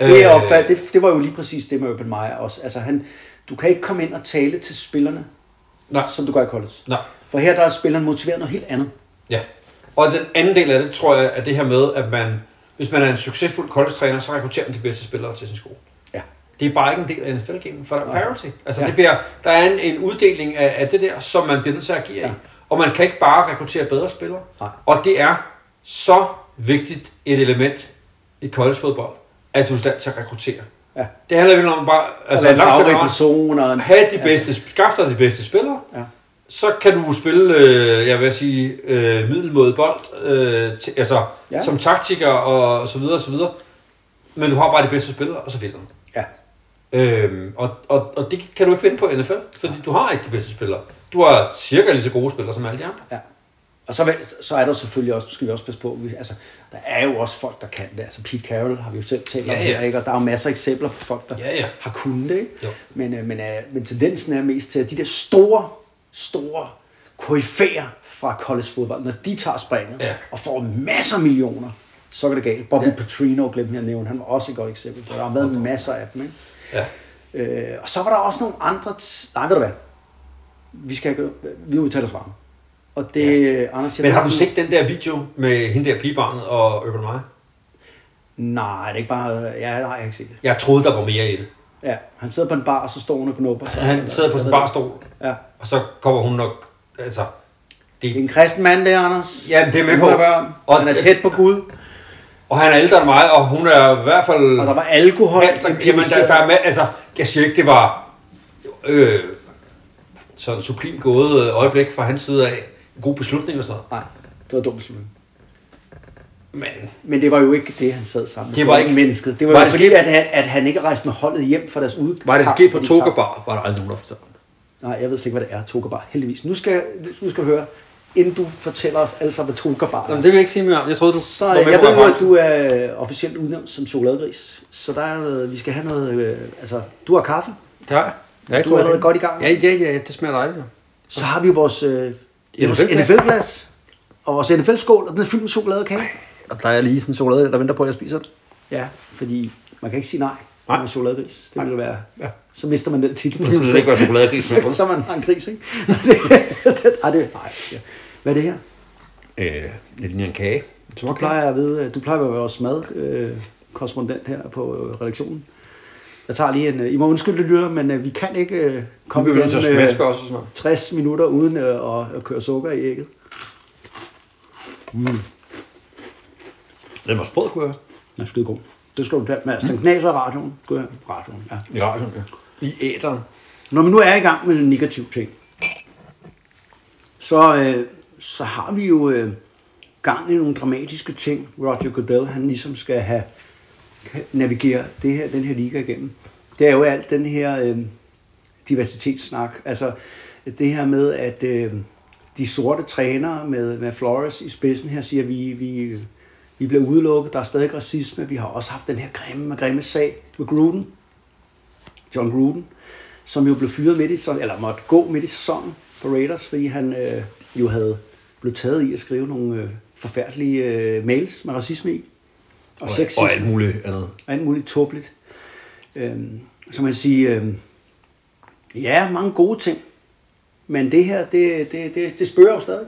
Det, er Øh. opfat, det, det var jo lige præcis det med Urban Meyer også. Altså han, du kan ikke komme ind og tale til spillerne, Nej, som du gør i college. nej. For her der er spilleren motiveret noget helt andet. Ja. Og den anden del af det, tror jeg, er det her med, at man, hvis man er en succesfuld college-træner, så rekrutterer man de bedste spillere til sin skole. Ja. Det er bare ikke en del af NFL-gamen, for der er parity. Altså, Ja. det bliver, der er en, en uddeling af, af det der, som man bliver nødt til at agere ja. i. Og man kan ikke bare rekruttere bedre spillere. Nej. Og det er så vigtigt et element i college-fodbold, at du er i stand til at rekruttere. Ja. Det handler virkelig om bare Altså en langt fagrig stykke vej, person og en, have de bedste, skaff dig de bedste spillere, Ja. så kan du spille, øh, jeg vil sige, øh, middelmåde bold, øh, til, altså Ja. ja. som taktiker og så videre og så videre. Men du har bare de bedste spillere, og så vinder du. Ja. Øhm, og, og, og det kan du ikke vinde på NFL, fordi du har ikke de bedste spillere. Du har cirka lige så gode spillere som alle de andre. Ja. Og så, så er der selvfølgelig også, skal vi også passe på, vi, altså, der er jo også folk, der kan det. Altså Pete Carroll har vi jo selv talt om Ja, ja. her, ikke? og der er jo masser af eksempler på folk, der Ja, ja. har kunnet det. Ikke? Jo. Men, øh, men, øh, men tendensen er mest til, at de der store, store koryfæer fra college fodbold, når de tager springet Ja. og får masser af millioner, så går det galt. Bobby Ja. Petrino glemte jeg at nævne, han var også et godt eksempel. Der har været masser af dem. Ikke? Ja. Øh, og så var der også nogle andre... T- Nej, ved du hvad? Vi skal vi udtaler os varme. Og det, ja. Anders... jeg Men har du set den der video med hende der pigebarnet og Urban Meyer? Nej, det er ikke bare... Ja, nej, jeg har ikke set det. Jeg troede, der var mere i det. Ja, han sidder på en bar, og så står hun og knupper. sig. Han sidder på ved barstol, det. Ja. og så kommer hun nok... Altså, Det er en kristen mand, det er Anders. Jamen, det er med Han på. børn. Og han er det- tæt på Gud. og han er ældre end mig, og hun er i hvert fald... Og der var alkohol. Altså, jamen, der, der er med, altså, jeg siger ikke, det var øh, sådan sublim gået øh, øjeblik fra hans side af. God beslutning og sådan noget. Nej, det var dumt beslutning. Men Men det var jo ikke det, han sad sammen med. Det var ikke- mennesket. Det var, Var jo det fordi, sket- at han, at han ikke rejste med holdet hjem fra deres ude. var det sket på hvor de Toga tabte. Bar, var der aldrig nogen, der fortalte. Nej, jeg ved slet ikke, hvad det er, Toga Bar. Heldigvis. Nu skal, nu skal du høre, inden du fortæller os alle sammen, hvad Toga Bar er. Jamen, det vil jeg ikke sige mere om. Jeg troede, du Så var med jeg ved jo, at du er officielt udnævnt som chokoladegris. Så der er noget, vi skal have noget... Øh, altså, du har kaffe. Det har jeg. Ja, jeg Du er allerede godt i gang. Ja, ja, ja, det smager dejligt. Så har vi vores, øh, vores NFL-glas. Og vores NFL-skål, og den er fyldt med chokolade og kage. Og der er lige sådan en chokolade, der venter på, at jeg spiser den. Ja, fordi man kan ikke sige nej, Nej. er chokoladegris. Det ville være... Ja. Så mister man den titel. Det vil ikke være chokoladegris med så, så man har en gris, ikke? det, ej, det, nej, ja. Hvad er det her? Øh, det ligner en kage. Du plejer at vide, du plejer at være vores mad øh, korrespondent her på øh, redaktionen. Jeg tager lige en... Øh, I må undskylde, lytter, men øh, vi kan ikke øh, Vi komme igennem også og sådan noget. 60 minutter uden at, køre sukker i ægget. Den var sprød, kunne jeg Den er skide god. Det skal du tage med. Altså, den knaser i radioen. Skal du have? radioen, ja. I radioen, ja. I æderen. Når vi nu er i gang med en negativ ting, så, øh, så har vi jo øh, gang i nogle dramatiske ting. Roger Goodell, han ligesom skal have navigere det her, den her liga igennem. Det er jo alt den her øh, diversitetssnak. Altså det her med, at, øh, de sorte trænere med, med Flores i spidsen her siger, vi, vi, vi bliver udelukket, der er stadig racisme, vi har også haft den her grimme, grimme sag med Gruden, John Gruden, som jo blev fyret midt i, sæsonen- eller måtte gå midt i sæsonen for Raiders, fordi han øh, jo havde blevet taget i at skrive nogle øh, forfærdelige øh, mails med racisme i. Og, Og, sexisme og alt muligt andet. alt muligt tåbeligt. Øhm, så man sige, øhm, ja, mange gode ting. Men det her, det, det, det, det spørger jo stadig.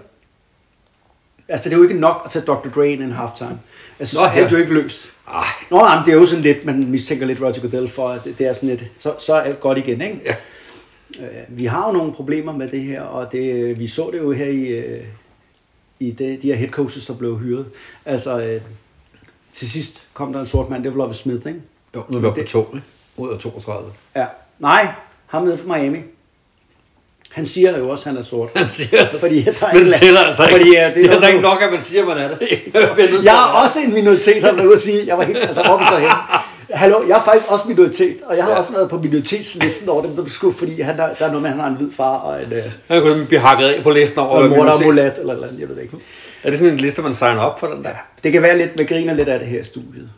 Altså, det er jo ikke nok at tage Dr. Dre ind en halftime. Altså, Nå, så er det jo ikke løst. Ej, Nå, jamen, det er jo sådan lidt, man mistænker lidt Roger Goodell for, at det, det er sådan lidt, så, så er alt godt igen, ikke? ja. Øh, vi har jo nogle problemer med det her, og det, vi så det jo her i, øh, i det, de her head coaches, der blev hyret. Altså, øh, til sidst kom der en sort mand, det var Lovie Smith, ikke? Jo, nu er vi oppe på to, ikke? Ud af 32. Ja. Nej, ham nede fra Miami. Han siger jo også, at han er sort. Han siger altså. Fordi der er men en- det tæller altså ikke. fordi, ja, det det er altså også- ikke nok, at man siger, at man er det. Jeg Jeg er også en minoritet, har ude at sige. Jeg var helt, altså, hvor så henne? Hallo, jeg er faktisk også minoritet, og jeg har Ja. også været på minoritetslisten over dem, der blev skudt, fordi han, der, der er noget med, at han har en hvid far og en, øh, Han kunne blive hakket af på listen over, og en mor, der er mulat, eller, eller andet, jeg ved ikke. Er det sådan en liste, man signer op for den der? Ja, det kan være lidt, med griner lidt af det her i studiet,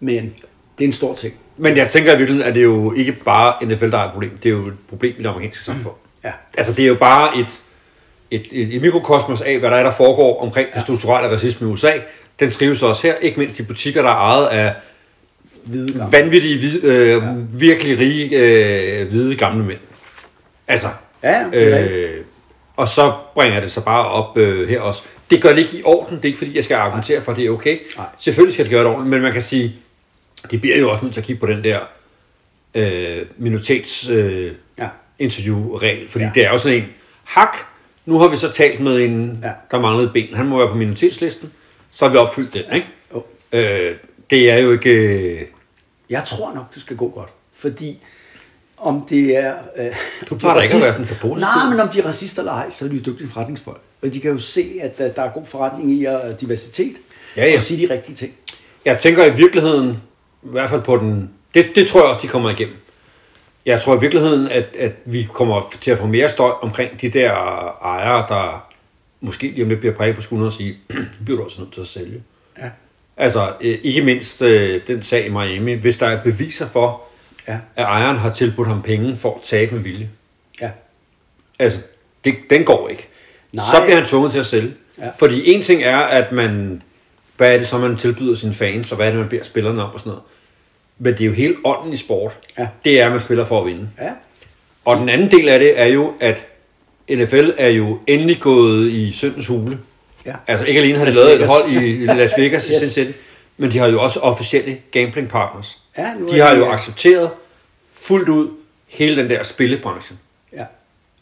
men det er en stor ting. Men jeg tænker i virkeligheden, at det er jo ikke bare NFL, der er et problem. Det er jo et problem i det amerikanske samfund. Ja. Altså, det er jo bare et, et, et, et mikrokosmos af, hvad der er, der foregår omkring ja. det strukturelle racisme i USA. Den trives også her, ikke mindst i butikker, der er ejet af Hvide gamle. vanvittige, hvide, øh, ja. virkelig rige, øh, hvide gamle mænd. Altså, Ja, øh, og så bringer det så bare op øh, her også. Det gør det ikke i orden, det er ikke fordi, jeg skal argumentere for, at det er okay. Nej. Selvfølgelig skal det gøre det ordentligt, men man kan sige, de bliver jo også nødt til at kigge på den der øh, minoritets øh, Ja. interviewregel, fordi ja. Det er jo sådan en, hak, nu har vi så talt med en, ja. Der manglede ben, han må være på minoritetslisten, så har vi opfyldt den, ikke? Jo. Øh, det er jo ikke... Øh, Jeg tror nok, det skal gå godt, fordi om det er... Øh, Du plejer ikke at være så positiv. Nej, men om de er racister eller ej, så er de jo dygtige forretningsfolk. Og de kan jo se, at der, der er god forretning i at diversitet, Ja, ja. og sige de rigtige ting. Jeg tænker i virkeligheden, i hvert fald på den, det, det tror jeg også, de kommer igennem. Jeg tror i virkeligheden, at, at vi kommer til at få mere støj omkring de der ejere, der måske lige om lidt bliver præget på skulderen og sige, det bliver du også nødt til at sælge. Ja. Altså, øh, ikke mindst øh, den sag i Miami, hvis der er beviser for, Ja. at ejeren har tilbudt ham penge for at tabe med vilje. Ja. Altså, det, den går ikke. Nej. Så bliver han tvunget til at sælge. Ja. Fordi en ting er, at man, hvad er det så, man tilbyder sine fans, og hvad er det, man beder spillerne om og sådan noget. Men det er jo helt ånden i sport. Ja. Det er, at man spiller for at vinde. Ja. Og den anden del af det er jo, at NFL er jo endelig gået i syndens hule. Ja. Altså ikke alene har de Las lavet et hold i Las Vegas i Yes. Cincinnati, men de har jo også officielle gambling partners. Ja, nu de har jo accepteret fuldt ud hele den der spillebranche. ja.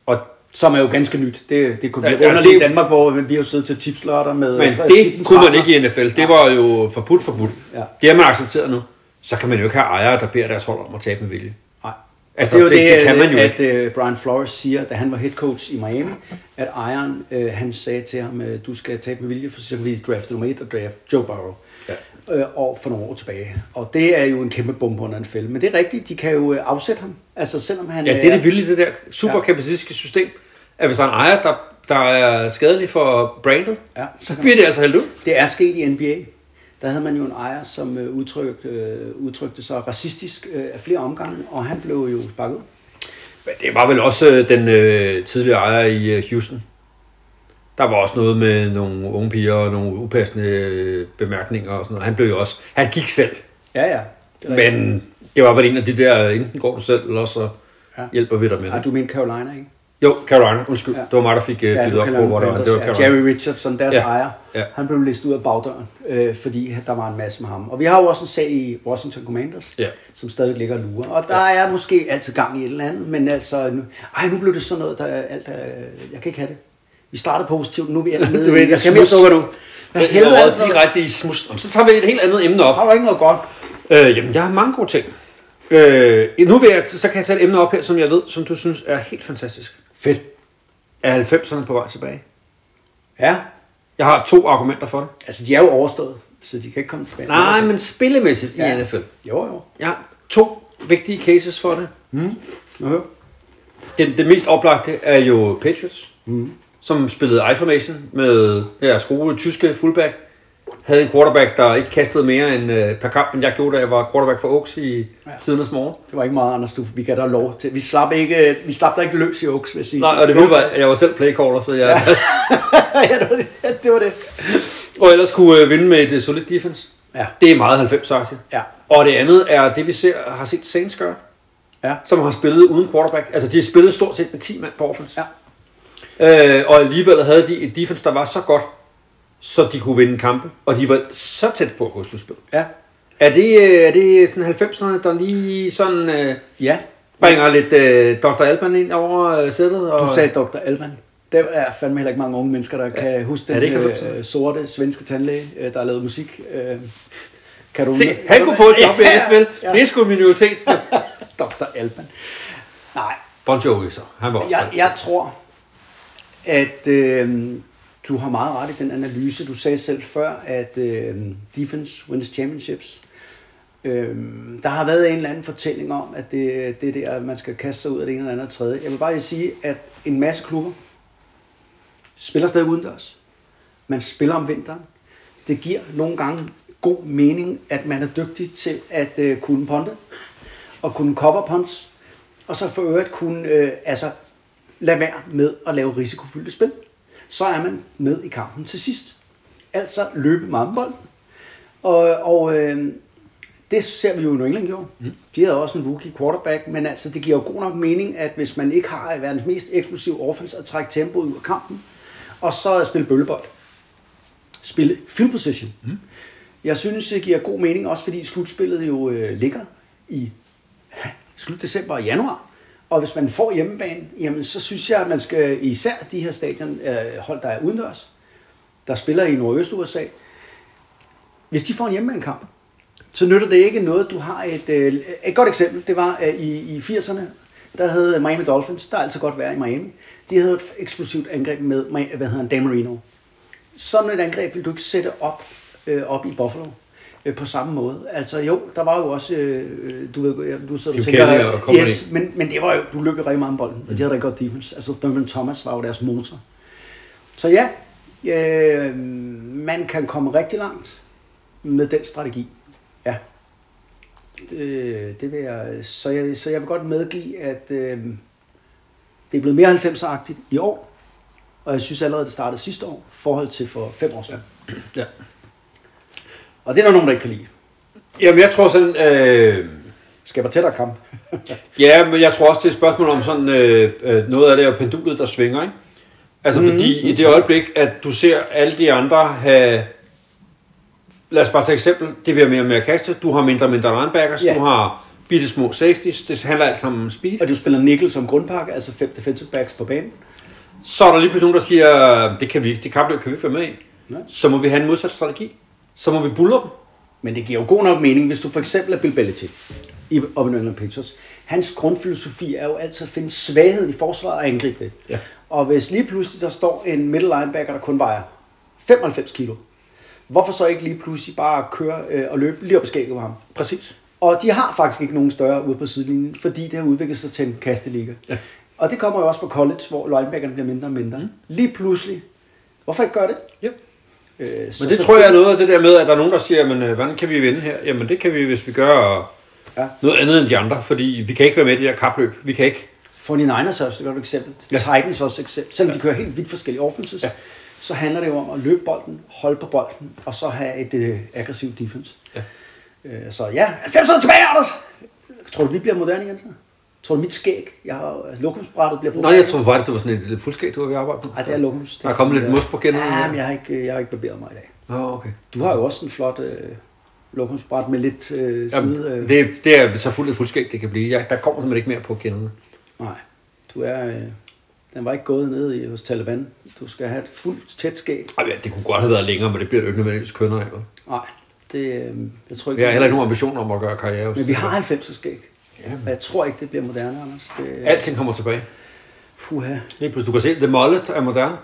Og Som er jo ganske nyt. Det, det kunne blive ja, underligt i Danmark, hvor vi har siddet til tipslørter med... Men det kunne man ikke i NFL. Det var jo forbudt forbudt. Ja. Det har man accepteret nu. Så kan man jo ikke have ejere, der beder deres hold om at tabe med vilje. Nej. Altså, det er jo det- det, det kan man jo at, at uh, Brian Flores siger, da han var head coach i Miami, at ejeren, uh, han sagde til ham, du skal tabe med vilje, for så kan vi drafte nummer et og draft Joe Burrow. Ja. Øh, og for nogle år tilbage. Og det er jo en kæmpe bombe under en fælde. Men det er rigtigt, de kan jo øh, afsætte ham. Altså selvom han Ja, det er det vilde i det der superkapitalistiske system, at hvis der er en ejer, der, der er skadelig for brandet, Ja. så bliver det altså hældt ud. Det er sket i NBA. Der havde man jo en ejer, som øh, udtrykte, øh, udtrykte sig racistisk øh, af flere omgange, og han blev jo sparket ud. Men det var vel også øh, den øh, tidligere ejer i øh, Houston. Der var også noget med nogle unge piger og nogle upassende øh, bemærkninger og sådan noget. Han blev jo også... Han gik selv. Ja, ja. Det. Men det var vel en af de der, enten går du selv, eller så Ja. hjælper vi dig med Ej, det. du mener Carolina, ikke? Jo, Carolina, undskyld. Ja. Det var mig, der fik uh, Ja, ja, op på, hvor det var. Det var Ja, Carolina. Jerry Richardson, deres Ja. ejer, Ja. han blev listet ud af bagdøren, øh, fordi der var en masse med ham. Og vi har jo også en sag i Washington Commanders, Ja. som stadig ligger og lurer. Og der er måske altid gang i et eller andet, men altså, nu, ej, nu blev det sådan noget, der er alt er, jeg kan ikke have det. Vi startede positivt, nu er vi ender Du nede. ved, Jeg skal mere sukker nu. Hvad helvede er det for direkte i smus. Så tager vi et helt andet emne op. Har du ikke noget godt? Øh, jamen, jeg har mange gode ting. Øh, nu vil jeg, så kan jeg tage et emne op her, som jeg ved, som du synes er helt fantastisk. Fedt. Er 90'erne på vej tilbage? Ja, Jeg har to argumenter for det. altså de er jo overstået, så de kan ikke komme tilbage. Nej, men spillemæssigt Ja. i NFL. Jo, jo. Jeg har to vigtige cases for det. Nu hør. Den, det mest oplagte er jo Patriots. Mm. Som spillede I-formation med ja, skrue tyske fullback, havde en quarterback, der ikke kastede mere end øh, per kamp, end jeg gjorde, da jeg var quarterback for Oaks i ja. sidernes morgen. Det var ikke meget, Anders. Du, vi gav dig lov til. Vi slap, ikke, vi slap dig ikke løs i Oaks, vil jeg sige. Nej, og det vilde var, at jeg var selv playcaller, så jeg... ja, det var det. Ja, det, var det. og ellers kunne øh, vinde med et øh, solidt defense. Ja. Det er meget 90 aktie Ja. Og det andet er det, vi ser, har set Saints gøre, Ja. som har spillet uden quarterback. Altså, de har spillet stort set med 10 mand på offense. Ja. Øh, og alligevel havde de et defense, der var så godt, så de kunne vinde kampe. Og de var så tæt på at gå slutspil. Ja. Er det, øh, er det sådan 90'erne, der lige sådan øh, Ja. bringer lidt øh, Dr. Alban ind over øh, sættet? Og, Du sagde Dr. Alban. Der er fandme heller ikke mange unge mennesker, der kan huske den det ikke øh, sorte svenske tandlæge, øh, der har lavet musik. Øh, kan du Se, han kunne få et job i NFL. Ja. Det er sgu minoritet. Dr. Alban. Nej, Bon Jovi så. Han var også jeg, jeg tror, at øh, du har meget ret i den analyse. Du sagde selv før, at øh, defense wins championships. Øh, der har været en eller anden fortælling om, at det, det der, man skal kaste sig ud af det ene eller andet og tredje. Jeg vil bare lige sige, at en masse klubber spiller stadig udendørs. Man spiller om vinteren. Det giver nogle gange god mening, at man er dygtig til at øh, kunne ponte og kunne cover punts, og så for øvrigt kunne øh, altså, lade være med at lave risikofyldte spil. Så er man med i kampen til sidst. Altså løbe meget bolden. Og, og øh, det ser vi jo i New England gjorde. Mm. De havde også en rookie quarterback, men altså, det giver jo god nok mening, at hvis man ikke har verdens mest eksplosive offense, at trække tempoet ud af kampen, og så spille bøllebold. Spille field position. Mm. Jeg synes, det giver god mening, også fordi slutspillet jo øh, ligger i slut december og januar. Og hvis man får hjemmebane, jamen, så synes jeg, at man skal især de her stadion, eller hold, der er udendørs, der spiller i Nordøst USA, hvis de får en hjemmebanekamp, så nytter det ikke noget, du har et... Øh, et godt eksempel, det var øh, i, i 80'erne, der havde Miami Dolphins, der er altid godt været i Miami, de havde et eksplosivt angreb med, hvad hedder han, Dan Marino. Sådan et angreb vil du ikke sætte op, øh, op i Buffalo øh, på samme måde. Altså jo, der var jo også, øh, du ved, ja, du sidder og tænker, og yes, men, men det var jo, du løb jo rigtig meget om bolden, og de havde rigtig godt defense. Altså Thurman Thomas var jo deres motor. Så ja, øh, man kan komme rigtig langt med den strategi. Ja. Det, det vil jeg, så, jeg, så jeg vil godt medgive, at øh, det er blevet mere 90'er-agtigt i år, og jeg synes allerede, det startede sidste år, i forhold til for fem år siden. Ja. Og det er der nogen, der ikke kan lide. Jamen, jeg tror sådan... Øh, Skaber tættere kamp. ja, men jeg tror også, det er et spørgsmål om sådan... Øh, øh, noget af det er pendulet, der svinger, ikke? Altså, mm-hmm. fordi i det øjeblik, at du ser alle de andre have... Lad os bare tage et eksempel. Det bliver mere og mere kaste. Du har mindre og mindre linebackers. Ja. Du har bitte små safeties. Det handler alt sammen om speed. Og du spiller nickel som grundpakke, altså fem defensive backs på banen. Så er der lige pludselig nogen, der siger, det kan vi ikke, det kapløb kan vi ikke være med i. Nej. Så må vi have en modsat strategi. Så må vi bulle dem. Men det giver jo god nok mening, hvis du for eksempel er Bill Belichick i op i New England Patriots. Hans grundfilosofi er jo altid at finde svagheden i forsvaret og angribe det. Ja. Og hvis lige pludselig der står en middle linebacker, der kun vejer 95 kilo, hvorfor så ikke lige pludselig bare køre øh, og løbe lige op i skægget på ham? Præcis. Og de har faktisk ikke nogen større ude på sidelinjen, fordi det har udviklet sig til en kasteliga. Ja. Og det kommer jo også fra college, hvor linebackerne bliver mindre og mindre. Mm. Lige pludselig. Hvorfor ikke gøre det? Ja. Øh, så Men det tror jeg er noget af det der med, at der er nogen, der siger, men øh, hvordan kan vi vinde her? Jamen det kan vi, hvis vi gør Ja. noget andet end de andre, fordi vi kan ikke være med i det her kapløb. Vi kan ikke. 49ers er også et godt eksempel. Ja. Ja. Titans også et eksempel. Selvom de kører helt vidt forskellige offenses, Ja. ja. så handler det jo om at løbe bolden, holde på bolden, og så have et øh, aggressivt defense. Ja. Øh, så ja, 90'erne tilbage, Anders! Tror du, vi bliver moderne igen så? Tror du, mit skæg, jeg har altså, lokumsbrættet bliver Nej, jeg tror faktisk, det var sådan et lidt fuldskæg, du var ved at arbejde på. Nej, det er lokums. Der er kommet lidt mos på kinderne. Ja, men jeg har ikke, jeg har ikke barberet mig i dag. Nå, okay. Du har jo også en flot øh, lokumsbræt med lidt øh, Jamen, side. Øh. det, det er så fuldt et fuldskæg, det kan blive. Jeg, der kommer simpelthen ikke mere på kinderne. Nej, du er... Øh, den var ikke gået ned i, hos Taliban. Du skal have et fuldt tæt skæg. Ej, ja, det kunne godt have været længere, men det bliver jo ikke nødvendigvis kønner af. Nej, det, øh, jeg tror ikke... Jeg har heller ikke nogen ambition om at gøre karriere. Men vi har 90 skæg. Ja. Og jeg tror ikke, det bliver moderne, Anders. Det, Alting kommer tilbage. Puha. Lige pludselig, du kan se, The Mullet er moderne.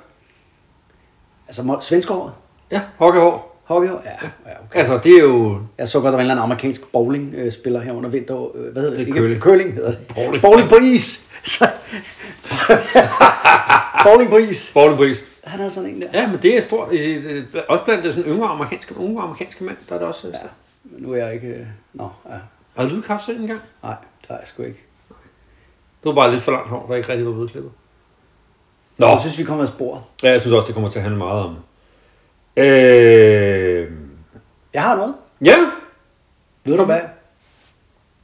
Altså, svenskerhåret. Ja, hockeyhår. Hockey? Ja, ja okay. Altså, det er jo... Jeg så godt, der var en eller anden amerikansk bowling-spiller her under vinter. øh, Hvad hedder det? Det curling. Curling hedder det. Bowling. Bowling på is. Bowling på is. Borglepris. Han havde sådan en der. Ja, men det er stort. Øh, øh, Også blandt det sådan yngre amerikanske, unge amerikanske mænd, der er det også. Ja. Men nu er jeg ikke... øh, Nå, ja. Har du ikke haft sådan en gang? Nej, det har jeg sgu ikke. Det var bare lidt for langt hår, der ikke rigtig var blevet klippet. Nå, Jeg synes, vi kommer af sporet. ja, jeg synes også, det kommer til at handle meget om. Øh... Jeg har noget. Ja, Ved du hvad?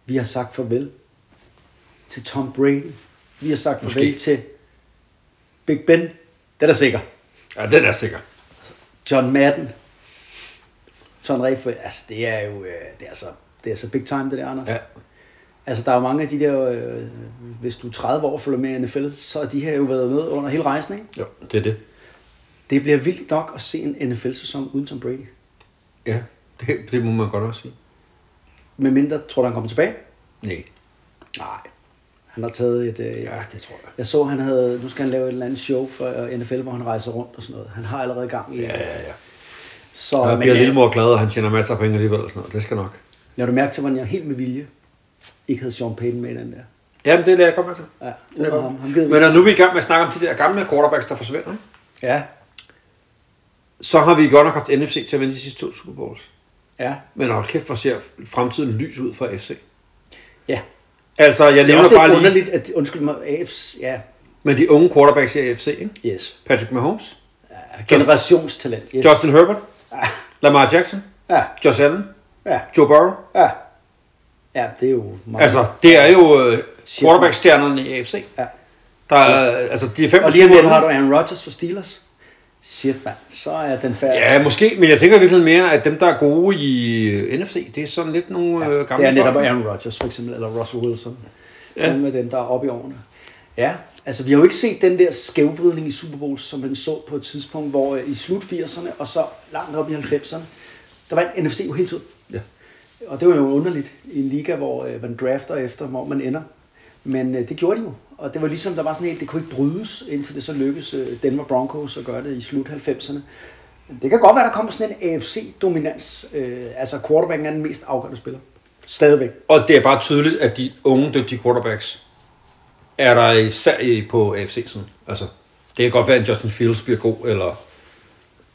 Vi har sagt farvel til Tom Brady. Vi har sagt farvel Måske. til Big Ben. Det er sikker. ja den er sikker. John Madden. Sådan rigtig for, altså det er jo, øh, det er så, det er så big time det der, Anders. Ja. Altså der er jo mange af de der, øh, hvis du er 30 år og følger med i NFL, så har de her jo været med under hele rejsen, ikke? Jo, det er det. Det bliver vildt nok at se en NFL-sæson uden Tom Brady. Ja, det, det må man godt også sige. Med mindre, tror du, han kommer tilbage? Nej. Nej. Han har taget et... Øh, Ja, det tror jeg. Jeg så, han havde, nu skal han lave et eller andet show for øh, NFL, hvor han rejser rundt og sådan noget. Han har allerede gang i Ja, ja, ja. Så, Jeg men, bliver lillemor glad, og han tjener masser af penge alligevel og sådan noget. Det skal nok. Lad du mærke til, hvordan jeg helt med vilje ikke havde Sean Payton med i den der. Jamen, det er det, jeg kommer til. Ja, uden ham. ham vi Men når nu er vi i gang med at snakke om de der gamle quarterbacks, der forsvinder, ikke? Ja, så har vi godt nok haft NFC til at vinde de sidste to Super Bowls. ja, Men hold kæft, hvor ser fremtiden lys ud for FC. ja. Altså, jeg Det er nævner bare lidt lige underligt, at, undskyld mig, AFC, ja, med de unge quarterbacks i AFC, ikke? yes. Patrick Mahomes, Generationstalent, yes. Justin Herbert, Lamar Jackson, Ja, Josh Allen, ja, Joe Burrow. ja. Ja, det er jo meget. Altså, det er jo øh, quarterback-stjernerne i AFC. Ja. Der er, altså, de er 25 Og lige om lidt har du. Aaron Rodgers for Steelers. Shit, mand. Så er den færdig. Ja, måske, men jeg tænker virkelig mere, at dem, der er gode i øh, NFC, det er sådan lidt nogle øh, gamle det er netop folk. Aaron Rodgers for eksempel, eller Russell Wilson. Ja. Ja. Nogle af dem, der er oppe i årene. Ja, altså vi har jo ikke set den der skævvridning i Super Bowl, som man så på et tidspunkt, hvor øh, i slut 80'erne og så langt op i 90'erne, der var NFC jo hele tiden. Ja. Og det var jo underligt i en liga, hvor øh, man drafter efter, hvor man ender. Men øh, det gjorde de jo. Og det var ligesom, der var sådan helt, det kunne ikke brydes, indtil det så lykkedes øh, Denver Broncos at gøre det i slut 90'erne. Det kan godt være, der kommer sådan en AFC-dominans. Øh, altså quarterbacken er den mest afgørende spiller. Stadigvæk. Og det er bare tydeligt, at de unge, dygtige quarterbacks er der især på AFC. Sådan. Altså, det kan godt være, at Justin Fields bliver god, eller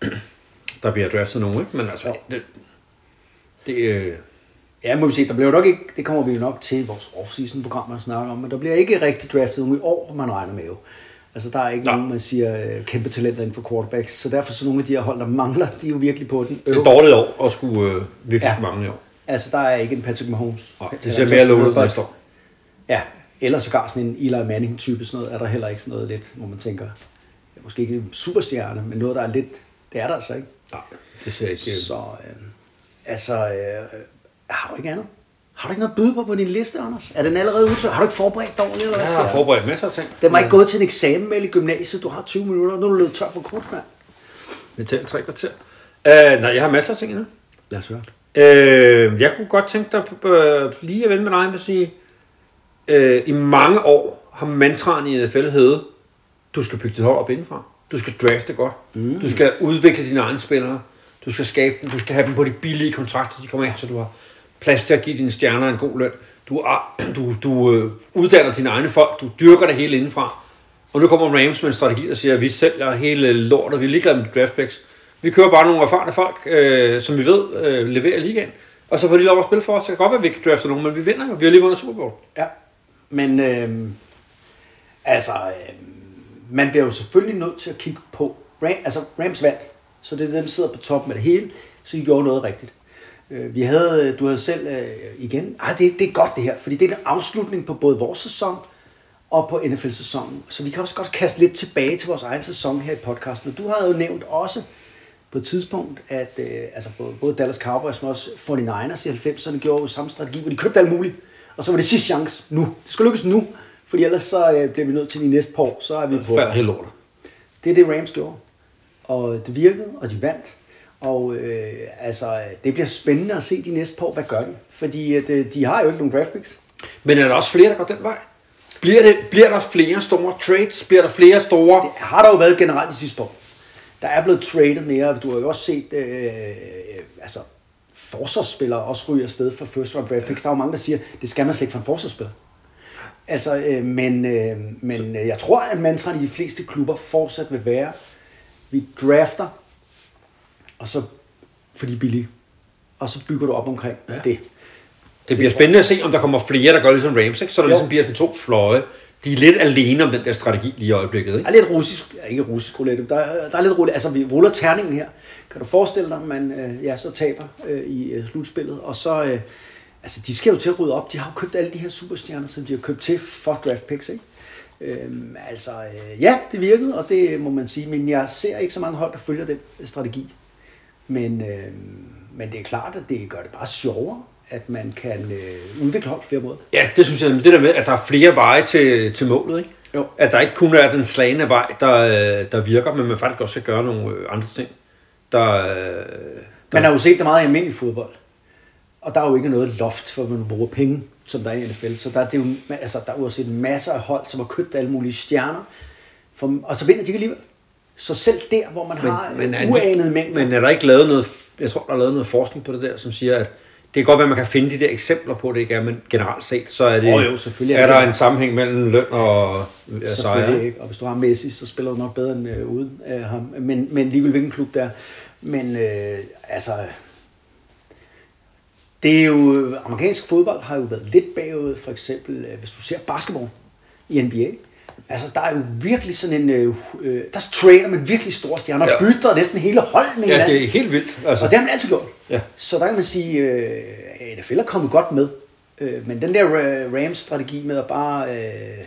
der bliver draftet nogen, ikke? Men altså, det, det øh, Ja, må vi se. Der bliver nok ikke, det kommer vi jo nok til i vores off-season program at snakke om, men der bliver ikke rigtig draftet nogen i år, man regner med jo. Altså, der er ikke Nej. nogen, man siger, øh, kæmpe talenter inden for quarterbacks, så derfor så nogle af de her hold, der mangler, de er jo virkelig på den det er dårligt år at skulle øh, virkelig Ja. mange i år. Altså, der er ikke en Patrick Mahomes. Nej, det ser mere lovende ud næste år. Ja, eller sågar sådan en Eli Manning-type, sådan noget, er der heller ikke sådan noget lidt, hvor man tænker, ja, måske ikke en superstjerne, men noget, der er lidt, det er der altså ikke. Nej, det ser ikke... Så, øh, altså, øh, har du ikke andet? Har du ikke noget at byde på på din liste, Anders? Er den allerede udtørt? Har du ikke forberedt dig ordentligt, eller hvad Jeg har forberedt masser af ting. Den var ikke gået til en eksamen med i gymnasiet. Du har 20 minutter, nu er du løbet tør for krudt, mand. Tager tre kvarter. Uh, nej, jeg har masser af ting endnu. Lad os høre. Øh, jeg kunne godt tænke dig øh, lige at vende med dig med at sige, øh, i mange år har mantraen i NFL heddet, du skal bygge dit hold op indenfra. Du skal drafte godt. Mm. Du skal udvikle dine egne spillere. Du skal skabe dem. Du skal have dem på de billige kontrakter, de kommer ind, så du har plads til at give dine stjerner en god løn. Du, er, du, du øh, uddanner dine egne folk. Du dyrker det hele indenfra. Og nu kommer Rams med en strategi, der siger, at vi sælger hele lortet. Vi er ligeglade med draft picks. Vi kører bare nogle erfarne folk, øh, som vi ved øh, leverer ligaen. Og så får de lov at spille for os. Det kan godt være, at vi ikke drafter nogen, men vi vinder jo. Vi har lige vundet Super Bowl. Ja, men øh, altså, øh, man bliver jo selvfølgelig nødt til at kigge på, Ram, altså Rams vandt, så det er dem, der sidder på toppen af det hele, så de gjorde noget rigtigt. Øh, vi havde, du havde selv øh, igen, ej, det, det er godt det her, fordi det er en afslutning på både vores sæson og på NFL-sæsonen, så vi kan også godt kaste lidt tilbage til vores egen sæson her i podcasten. Og du har jo nævnt også på et tidspunkt, at øh, altså både, Dallas Cowboys, men også 49ers i 90'erne gjorde jo samme strategi, hvor de købte alt muligt. Og så var det sidste chance nu. Det skal lykkes nu, fordi ellers så øh, bliver vi nødt til de næste par år. Så er vi på. Færd helt lortet. Det er det, Rams gjorde. Og det virkede, og de vandt. Og øh, altså, det bliver spændende at se de næste par år, hvad gør de? Fordi at, øh, de har jo ikke nogen draft picks. Men er der også flere, der går den vej? Bliver, det, bliver der flere store trades? Bliver der flere store... Det har der jo været generelt de sidste år. Der er blevet traded mere, du har jo også set, øh, altså, forsvarsspillere også ryger afsted for first round draft picks. Der er jo mange, der siger, det skal man slet ikke for en forsvarsspiller. Altså, øh, men, øh, men øh, jeg tror, at mantraen i de fleste klubber fortsat vil være, vi drafter, og så, fordi billige, og så bygger du op omkring ja. det. Det bliver spændende at se, om der kommer flere, der gør ligesom Rams, ikke? så der Jo. ligesom bliver sådan to fløje. De er lidt alene om den der strategi lige i øjeblikket. Der Ikke? er lidt russisk, ja, ikke russisk roulette, der, er- der er lidt roulette, altså vi ruller terningen her. Kan du forestille dig, at man øh, ja, så taber øh, i øh, slutspillet, og så, øh, altså de skal jo til at rydde op, de har jo købt alle de her superstjerner, som de har købt til for draft picks, ikke? Øhm, altså, øh, ja, det virkede, og det må man sige, men jeg ser ikke så mange hold, der følger den strategi. Men, øh, men det er klart, at det gør det bare sjovere, at man kan øh, udvikle hold på flere måder. Ja, det synes jeg, det der med, at der er flere veje til, til målet. Ikke? Jo. At der ikke kun er den slagende vej, der, øh, der virker, men man faktisk også skal gøre nogle øh, andre ting. Der, øh, Man har jo set det meget i almindelig fodbold. Og der er jo ikke noget loft, for man bruger penge, som der er i NFL. Så der er, det jo, altså, der er jo set masser af hold, som har købt alle mulige stjerner. For, og så vinder de alligevel. Så selv der, hvor man men, har men, er, uanede mængder. men er der ikke lavet noget, jeg tror, der er lavet noget forskning på det der, som siger, at det kan godt være, at man kan finde de der eksempler på det, ikke er, men generelt set, så er det, Åh jo, selvfølgelig er er, der en sammenhæng mellem løn og øh, sejre. Ikke. Og hvis du har Messi, så spiller du nok bedre end øh, uden øh, ham. Men, men ligegyldigt hvilken klub der. Men øh, altså... Det er jo... Amerikansk fodbold har jo været lidt bagud, for eksempel, øh, hvis du ser basketball i NBA. Altså, der er jo virkelig sådan en... Øh, øh, der trader man virkelig store stjerner, Ja. bytter næsten hele holdet med Ja, hinanden. det er helt vildt. Altså, Og det har man altid gjort. Ja. Så der kan man sige, øh, NFL er kommet godt med. Øh, men den der øh, Rams-strategi med at bare... Øh,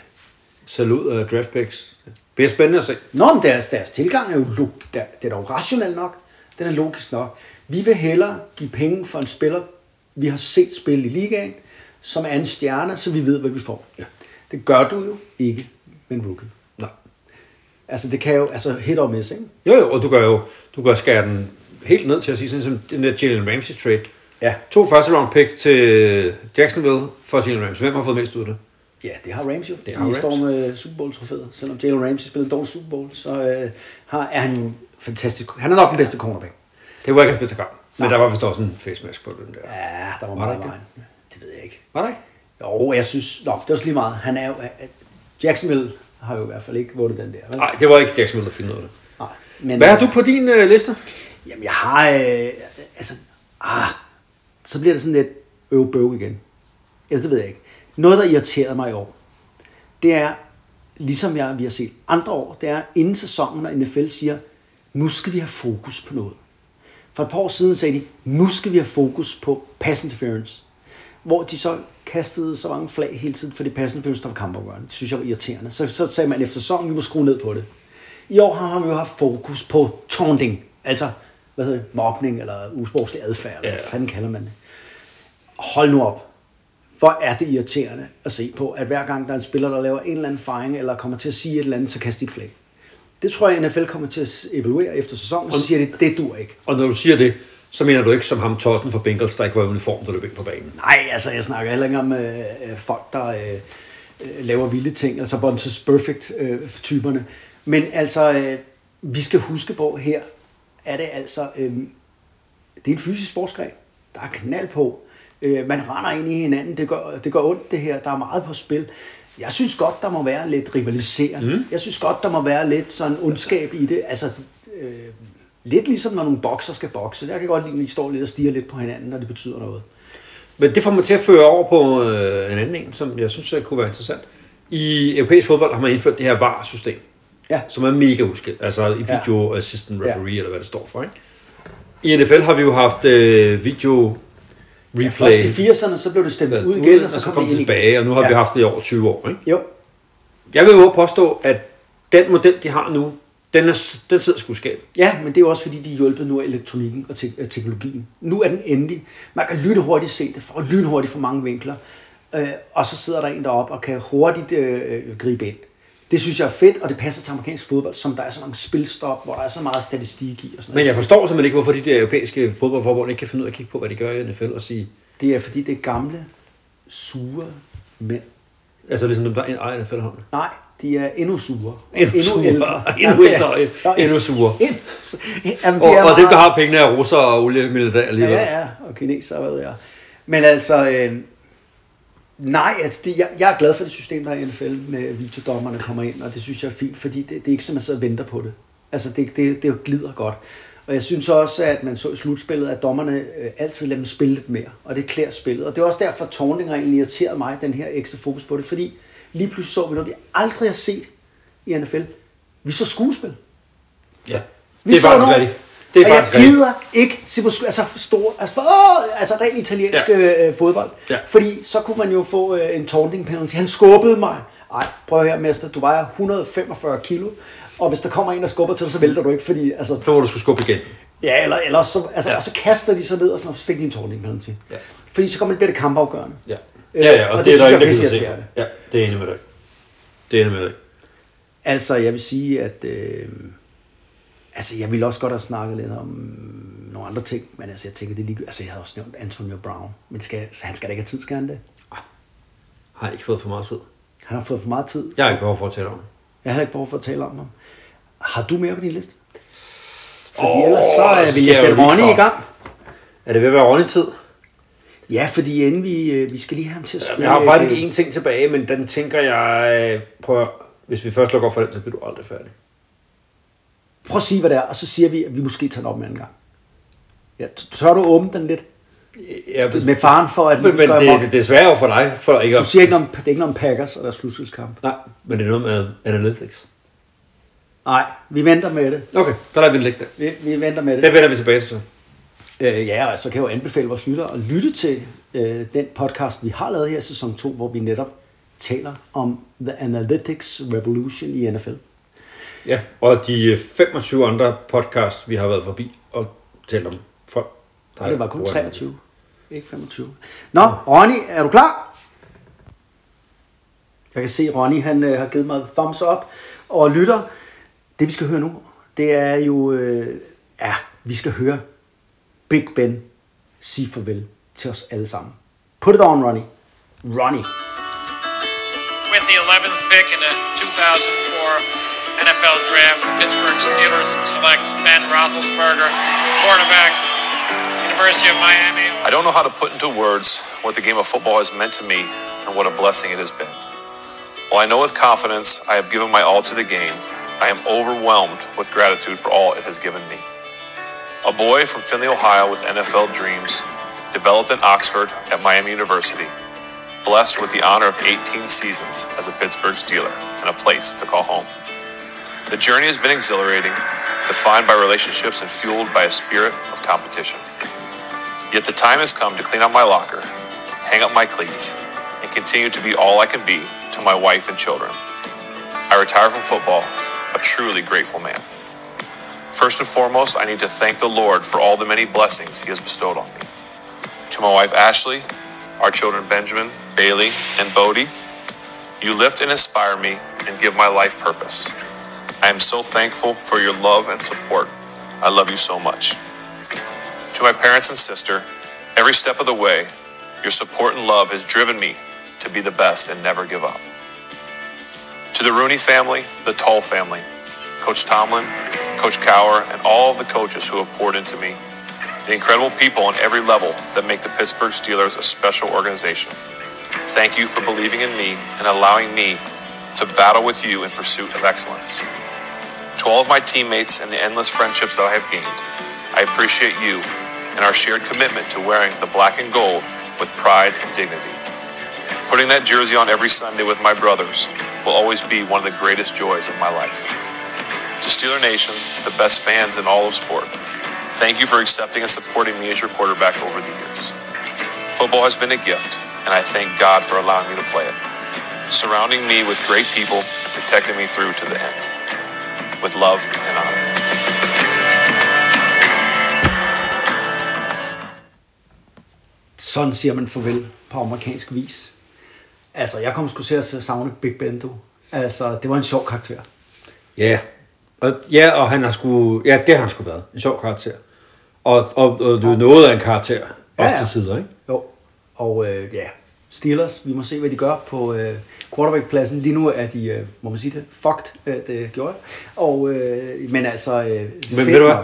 Salut af draft picks. Det bliver spændende at se. Nå, men deres, deres tilgang er jo log, der, den er jo rationel nok. Den er logisk nok. Vi vil hellere give penge for en spiller, vi har set spille i ligaen, som er en stjerne, så vi ved, hvad vi får. Ja. Det gør du jo ikke med en rookie. Nej. Altså, det kan jo, altså hit og miss, ikke? Jo, jo, og du gør jo, du kan skære den helt ned til at sige sådan som den der Jalen Ramsey trade. Ja. To første round pick til Jacksonville for Jalen Ramsey. Hvem har fået mest ud af det? Ja, det har Rams jo. Det har De Rams. står med Super Bowl-trofæet. Selvom Jalen Ramsey spillede en dårlig Super Bowl, så øh, har, er han jo fantastisk. Han er nok den bedste cornerback. Det var ikke hans bedste kamp. Men der var vist også en face mask på den der. Ja, der var Var meget der. Det ved jeg ikke. Var der ikke? Jo, jeg synes... Nå, det var så lige meget. Han er jo... Jacksonville har jo i hvert fald ikke vundet den der. Nej, det var ikke Jacksonville, der af det. Nej. Men, Hvad har du på din øh, liste? Jamen, jeg har... Øh, altså... Ah, så bliver det sådan lidt øvbøv igen. Ja, det ved jeg ikke. Noget, der irriterede mig i år, det er, ligesom jeg, vi har set andre år, det er inden sæsonen, når NFL siger, nu skal vi have fokus på noget. For et par år siden sagde de, nu skal vi have fokus på pass interference. Hvor de så kastede så mange flag hele tiden for det pass interference, der var kampafgørende. Det synes jeg var irriterende. Så, så sagde man efter sæsonen, vi må skrue ned på det. I år har vi jo haft fokus på taunting, altså hvad hedder det, mobning eller usportslig adfærd, eller Ja. hvad fanden kalder man det. Hold nu op. Hvor er det irriterende at se på, at hver gang der er en spiller, der laver en eller anden fejring, eller kommer til at sige et eller andet, så kaster de et flag. Det tror jeg, NFL kommer til at evaluere efter sæsonen, og så siger de, det dur ikke. Og når du siger det, så mener du ikke som ham Tossen fra Bengals, der ikke var i uniform, der løb ind på banen. Nej, altså jeg snakker heller ikke om øh, øh, folk, der øh, øh, laver vilde ting, altså Vontaze Perfect-typerne. Men altså, øh, vi skal huske på her, er det altså, øh, det er en fysisk sportsgren. Der er knald på. Øh, man render ind i hinanden. Det gør, det gør ondt det her. Der er meget på spil. Jeg synes godt, der må være lidt rivaliserende. Mm. Jeg synes godt, der må være lidt sådan ondskab i det. Altså, øh, lidt ligesom når nogle bokser skal bokse. Jeg kan godt lide, at de står lidt og stiger lidt på hinanden, når det betyder noget. Men det får mig til at føre over på øh, en anden en, som jeg synes øh, kunne være interessant. I europæisk fodbold har man indført det her VAR-system, Ja. som er mega uskilt. Altså i Ja. video assistant referee, eller hvad det står for. Ikke? I NFL har vi jo haft øh, video replay. Først i 80'erne, så blev det stemt Ja, ud igen, og så kom det ind igen. tilbage, og nu har Ja. vi haft det i over 20 år. Ikke? Jo, Jeg vil jo påstå, at den model, de har nu, den, er, den sidder sgu skab. Ja, men det er jo også fordi, de er hjulpet nu af elektronikken og te- teknologien. Nu er den endelig. Man kan lynhurtigt se det, og lynhurtigt fra mange vinkler. Øh, og så sidder der en deroppe og kan hurtigt øh, gribe ind. Det synes jeg er fedt, og det passer til amerikansk fodbold, som der er så mange spilstop, hvor der er så meget statistik i. Og sådan Men jeg noget. forstår simpelthen ikke, hvorfor de der europæiske fodboldforbund ikke kan finde ud af at kigge på, hvad de gør i NFL og sige, Det er fordi, det er gamle, sure mænd. altså ligesom dem, der ejer NFL-hånden. Nej, De er endnu sure. Endnu sure. ældre. Endnu ældre. er- Endnu sure. Endnu- Jamen, Og, er og dem, meget- der har pengene, er russer og oliemilitær alligevel. Ja, ja, og kineser, hvad ved jeg. Men altså, øh, nej, altså det, jeg, jeg er glad for det system, der er i NFL, med videodommerne kommer ind, og det synes jeg er fint, fordi det, det er ikke som, at man sidder og venter på det. Altså, det, det, det glider godt. Og jeg synes også, at man så i slutspillet, at dommerne øh, altid lader dem spille lidt mere, og det klæder spillet. Og det er også derfor, at tårningreglen irriterede mig, den her ekstra fokus på det, fordi lige pludselig så vi noget, vi aldrig har set i NFL. Vi så skuespil. ja. Vi Det er så faktisk nogle- rigtigt. Det er og jeg gider ikke se på altså store, altså, for, åh, altså ren italiensk Ja. øh, fodbold. Ja. Fordi så kunne man jo få øh, en taunting penalty. Han skubbede mig. Ej, prøv her, mester, du vejer 145 kilo. Og hvis der kommer en, der skubber til dig, så vælter du ikke, fordi, altså, Så må du skulle skubbe igen. ja, eller, eller så, altså, Ja. og så kaster de sig ned, og sådan, og så fik de en taunting penalty. Ja. Fordi så kommer det, bliver det kampafgørende. Ja. Øh, Ja, ja, og, og det, det er der ingen, der er se. pisseirriterende. Ja, det er enig med dig. Det er enig med dig. Altså, jeg vil sige, at... Øh, altså, jeg ville også godt have snakket lidt om nogle andre ting, men altså, jeg tænker, det er lige... Altså, jeg havde også nævnt Antonio Brown, men skal, han skal da ikke have tid, skal han det? Har ikke fået for meget tid. Han har fået for meget tid. Jeg har ikke behov for at tale om det. Jeg har ikke behov for at tale om ham. Har du mere på din liste? Fordi oh, ellers så skal øh, vil jeg jeg sætte Ronny i gang. Er det ved at være Ronny-tid? Ja, fordi inden vi, øh, vi skal lige have ham til at spille... Jeg har faktisk øh, en ting tilbage, men den tænker jeg... Prøv at, hvis vi først lukker for den, så bliver du aldrig færdig. Prøv at sige, hvad det er, og så siger vi, at vi måske tager den op en anden gang. Ja, tør du åbne den lidt? Ja, Med faren for, at men, men skal det, det, det er svært for dig, for ikke Du siger ikke noget om, det er ikke noget om Packers og deres slutspilskamp. Nej, men det er noget med analytics. Nej, vi venter med det. Okay, så lader vi den ligge der. Vi, vi venter med det. Den vender vi tilbage til. Øh, ja, og så kan jeg jo anbefale vores lyttere at lytte til øh, den podcast, vi har lavet her i sæson 2, hvor vi netop taler om The Analytics Revolution i NFL. Ja, og de øh, 25 andre podcasts, vi har været forbi og talt om folk. der Nej, det var kun bruger 23, ikke 25. Nå, Ronny, er du klar? Jeg kan se, at Ronny han, øh, har givet mig thumbs up. Og lytter, det vi skal høre nu, det er jo, øh, ja, vi skal høre Big Ben sige farvel til os alle sammen. Put it on, Ronny. Ronny. With the 11th pick in the 2004 NFL Draft, Pittsburgh Steelers select Ben Roethlisberger, quarterback, University of Miami. I don't know how to put into words what the game of football has meant to me and what a blessing it has been. While I know with confidence I have given my all to the game, I am overwhelmed with gratitude for all it has given me. A boy from Findlay, Ohio with NFL dreams, developed in Oxford at Miami University, blessed with the honor of 18 seasons as a Pittsburgh Steeler and a place to call home. The journey has been exhilarating, defined by relationships and fueled by a spirit of competition. Yet the time has come to clean out my locker, hang up my cleats, and continue to be all I can be to my wife and children. I retire from football, a truly grateful man. First and foremost, I need to thank the Lord for all the many blessings He has bestowed on me. To my wife Ashley, our children Benjamin, Bailey, and Bodie, you lift and inspire me and give my life purpose. I am so thankful for your love and support. I love you so much. To my parents and sister, every step of the way, your support and love has driven me to be the best and never give up. To the Rooney family, the Tull family, Coach Tomlin, Coach Cower, and all of the coaches who have poured into me, the incredible people on every level that make the Pittsburgh Steelers a special organization. Thank you for believing in me and allowing me to battle with you in pursuit of excellence. To all of my teammates and the endless friendships that I have gained, I appreciate you and our shared commitment to wearing the black and gold with pride and dignity. Putting that jersey on every Sunday with my brothers will always be one of the greatest joys of my life. To Steeler Nation, the best fans in all of sport, thank you for accepting and supporting me as your quarterback over the years. Football has been a gift, and I thank God for allowing me to play it, surrounding me with great people and protecting me through to the end. With love and honor. Sådan siger man farvel på amerikansk vis. Altså, jeg kom sgu til at savne Big Ben, du. Altså, det var en sjov karakter. Ja. Og, ja, og han har sgu... Ja, det har han sgu været. En sjov karakter. Og, og, og du er noget af en karakter. Også Ja, ja. til tider, ikke? Jo, og øh, ja, Steelers. Vi må se, hvad de gør på øh, quarterback-pladsen. Lige nu er de, øh, må man sige det, fucked, øh, det gjorde jeg. Og, øh, men altså, øh, Men ved du hvad?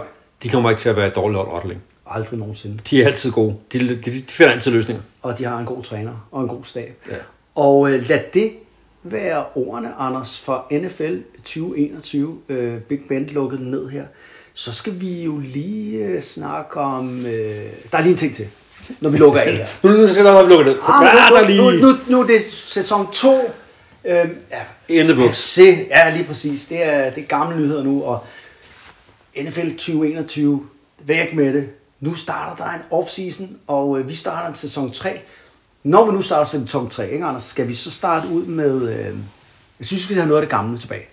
De kommer ikke til at være et dårligt hold. Aldrig nogensinde. De er altid gode. De, de, de finder altid løsninger. Og de har en god træner og en god stab. Ja. Og øh, lad det være ordene, Anders, for NFL 2021. Øh, Big Ben lukkede den ned her. Så skal vi jo lige øh, snakke om... Øh, der er lige en ting til, når vi lukker af her. Nu nu skal der have lukket det. Så Ah, er der nu, lige nu, nu, nu er det sæson 2. Øhm, ja, in the books. se, ja, lige præcis. Det er, det er gamle nyheder nu, og NFL 2021, væk med det. Nu starter der en off-season, og øh, vi starter en sæson 3. Når vi nu starter sæson 3, ikke, Anders, skal vi så starte ud med... Øh, jeg synes, vi skal have noget af det gamle tilbage.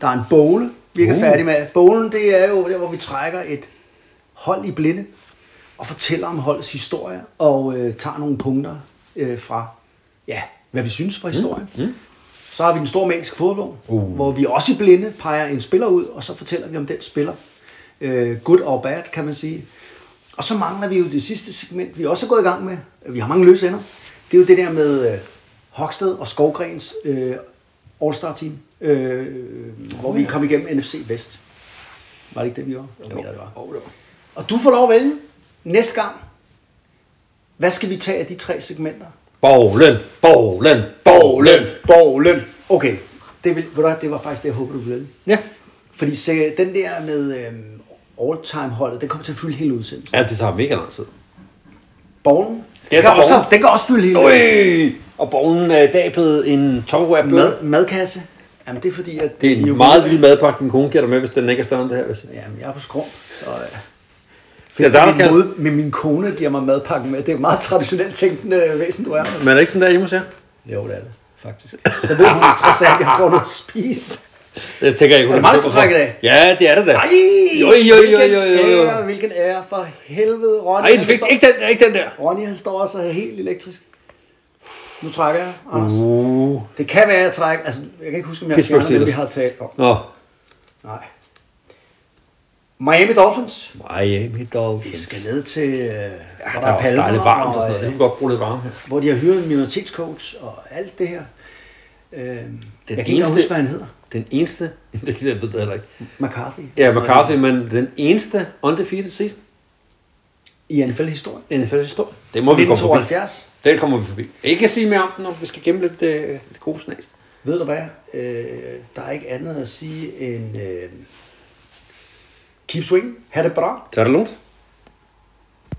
Der er en bowle, vi ikke er Uh. færdige med. Bowlen, det er jo der, hvor vi trækker et hold i blinde og fortæller om holdets historie og øh, tager nogle punkter øh, fra, ja, hvad vi synes fra historien. Mm. Mm. Så har vi den store magiske fodbold, uh. hvor vi også i blinde peger en spiller ud, og så fortæller vi om den spiller. Øh, good or bad, kan man sige. Og så mangler vi jo det sidste segment, vi også er gået i gang med. Vi har mange løse ender. Det er jo det der med øh, Hoksted og Skovgrens øh, All-Star Team, øh, hvor vi kom igennem NFC Vest. Var det ikke det, vi var? Jeg mener, det var. Og du får lov at vælge næste gang. Hvad skal vi tage af de tre segmenter? Bowlen, bowlen, bowlen. Bowlen. Okay, det, vil, ved du det var faktisk det, jeg håber, du ville. Ja. Fordi se, den der med øhm, all-time holdet, den kommer til at fylde hele udsendelsen. ja, det tager mega lang tid. Jeg den, kan også, den kan også fylde hele Øj! Og bowlen er i dag blevet en topware Mad, madkasse. Jamen, det er fordi, at... Det er en meget lille madpakke, din kone giver dig med, hvis den ikke er større end det her. Hvis. Jamen, jeg er på skrump, så... Øh, Ja, der min skal- måde, med min kone giver mig madpakken med. Det er jo meget traditionelt tænkende væsen, du er. Men er det ikke sådan der hjemme hos jer? Jo, det er det, faktisk. Så ved hun trods alt, at jeg får noget at spise. Jeg tænker, jeg kunne Er det trække i dag? Ja, det er det da. Ej, Jo, jo, jo, jo, jo, hvilken jo. ære, hvilken ære for helvede. Ronny, Ej, du han skal ikke, ikke, den, ikke den der. Ronny, han står også helt elektrisk. Nu trækker jeg, Anders. Uh. Det kan være, jeg trækker... Altså, jeg kan ikke huske, om jeg fjerner, men vi har talt om. Nå, Nej. Miami Dolphins. Miami Vi Dolphins. skal ned til... Øh, ja, Ja, der er også dejligt varmt og sådan noget. Det øh, kan godt bruge lidt varme her. hvor de har hyret en minoritetscoach og alt det her. Øh, jeg kan ikke eneste- huske, hvad han hedder. Den eneste, det kan jeg ved det heller ikke. McCarthy. Ja, McCarthy, men den eneste undefeated season I NFL-historien. historie. Det må vi komme forbi. 1972. Den kommer vi forbi. Ikke at sige mere om den nu. Vi skal gemme lidt, øh, lidt god snas. Ved du hvad? Øh, der er ikke andet at sige end... Øh, Keep swing, Hedepra. Terlot.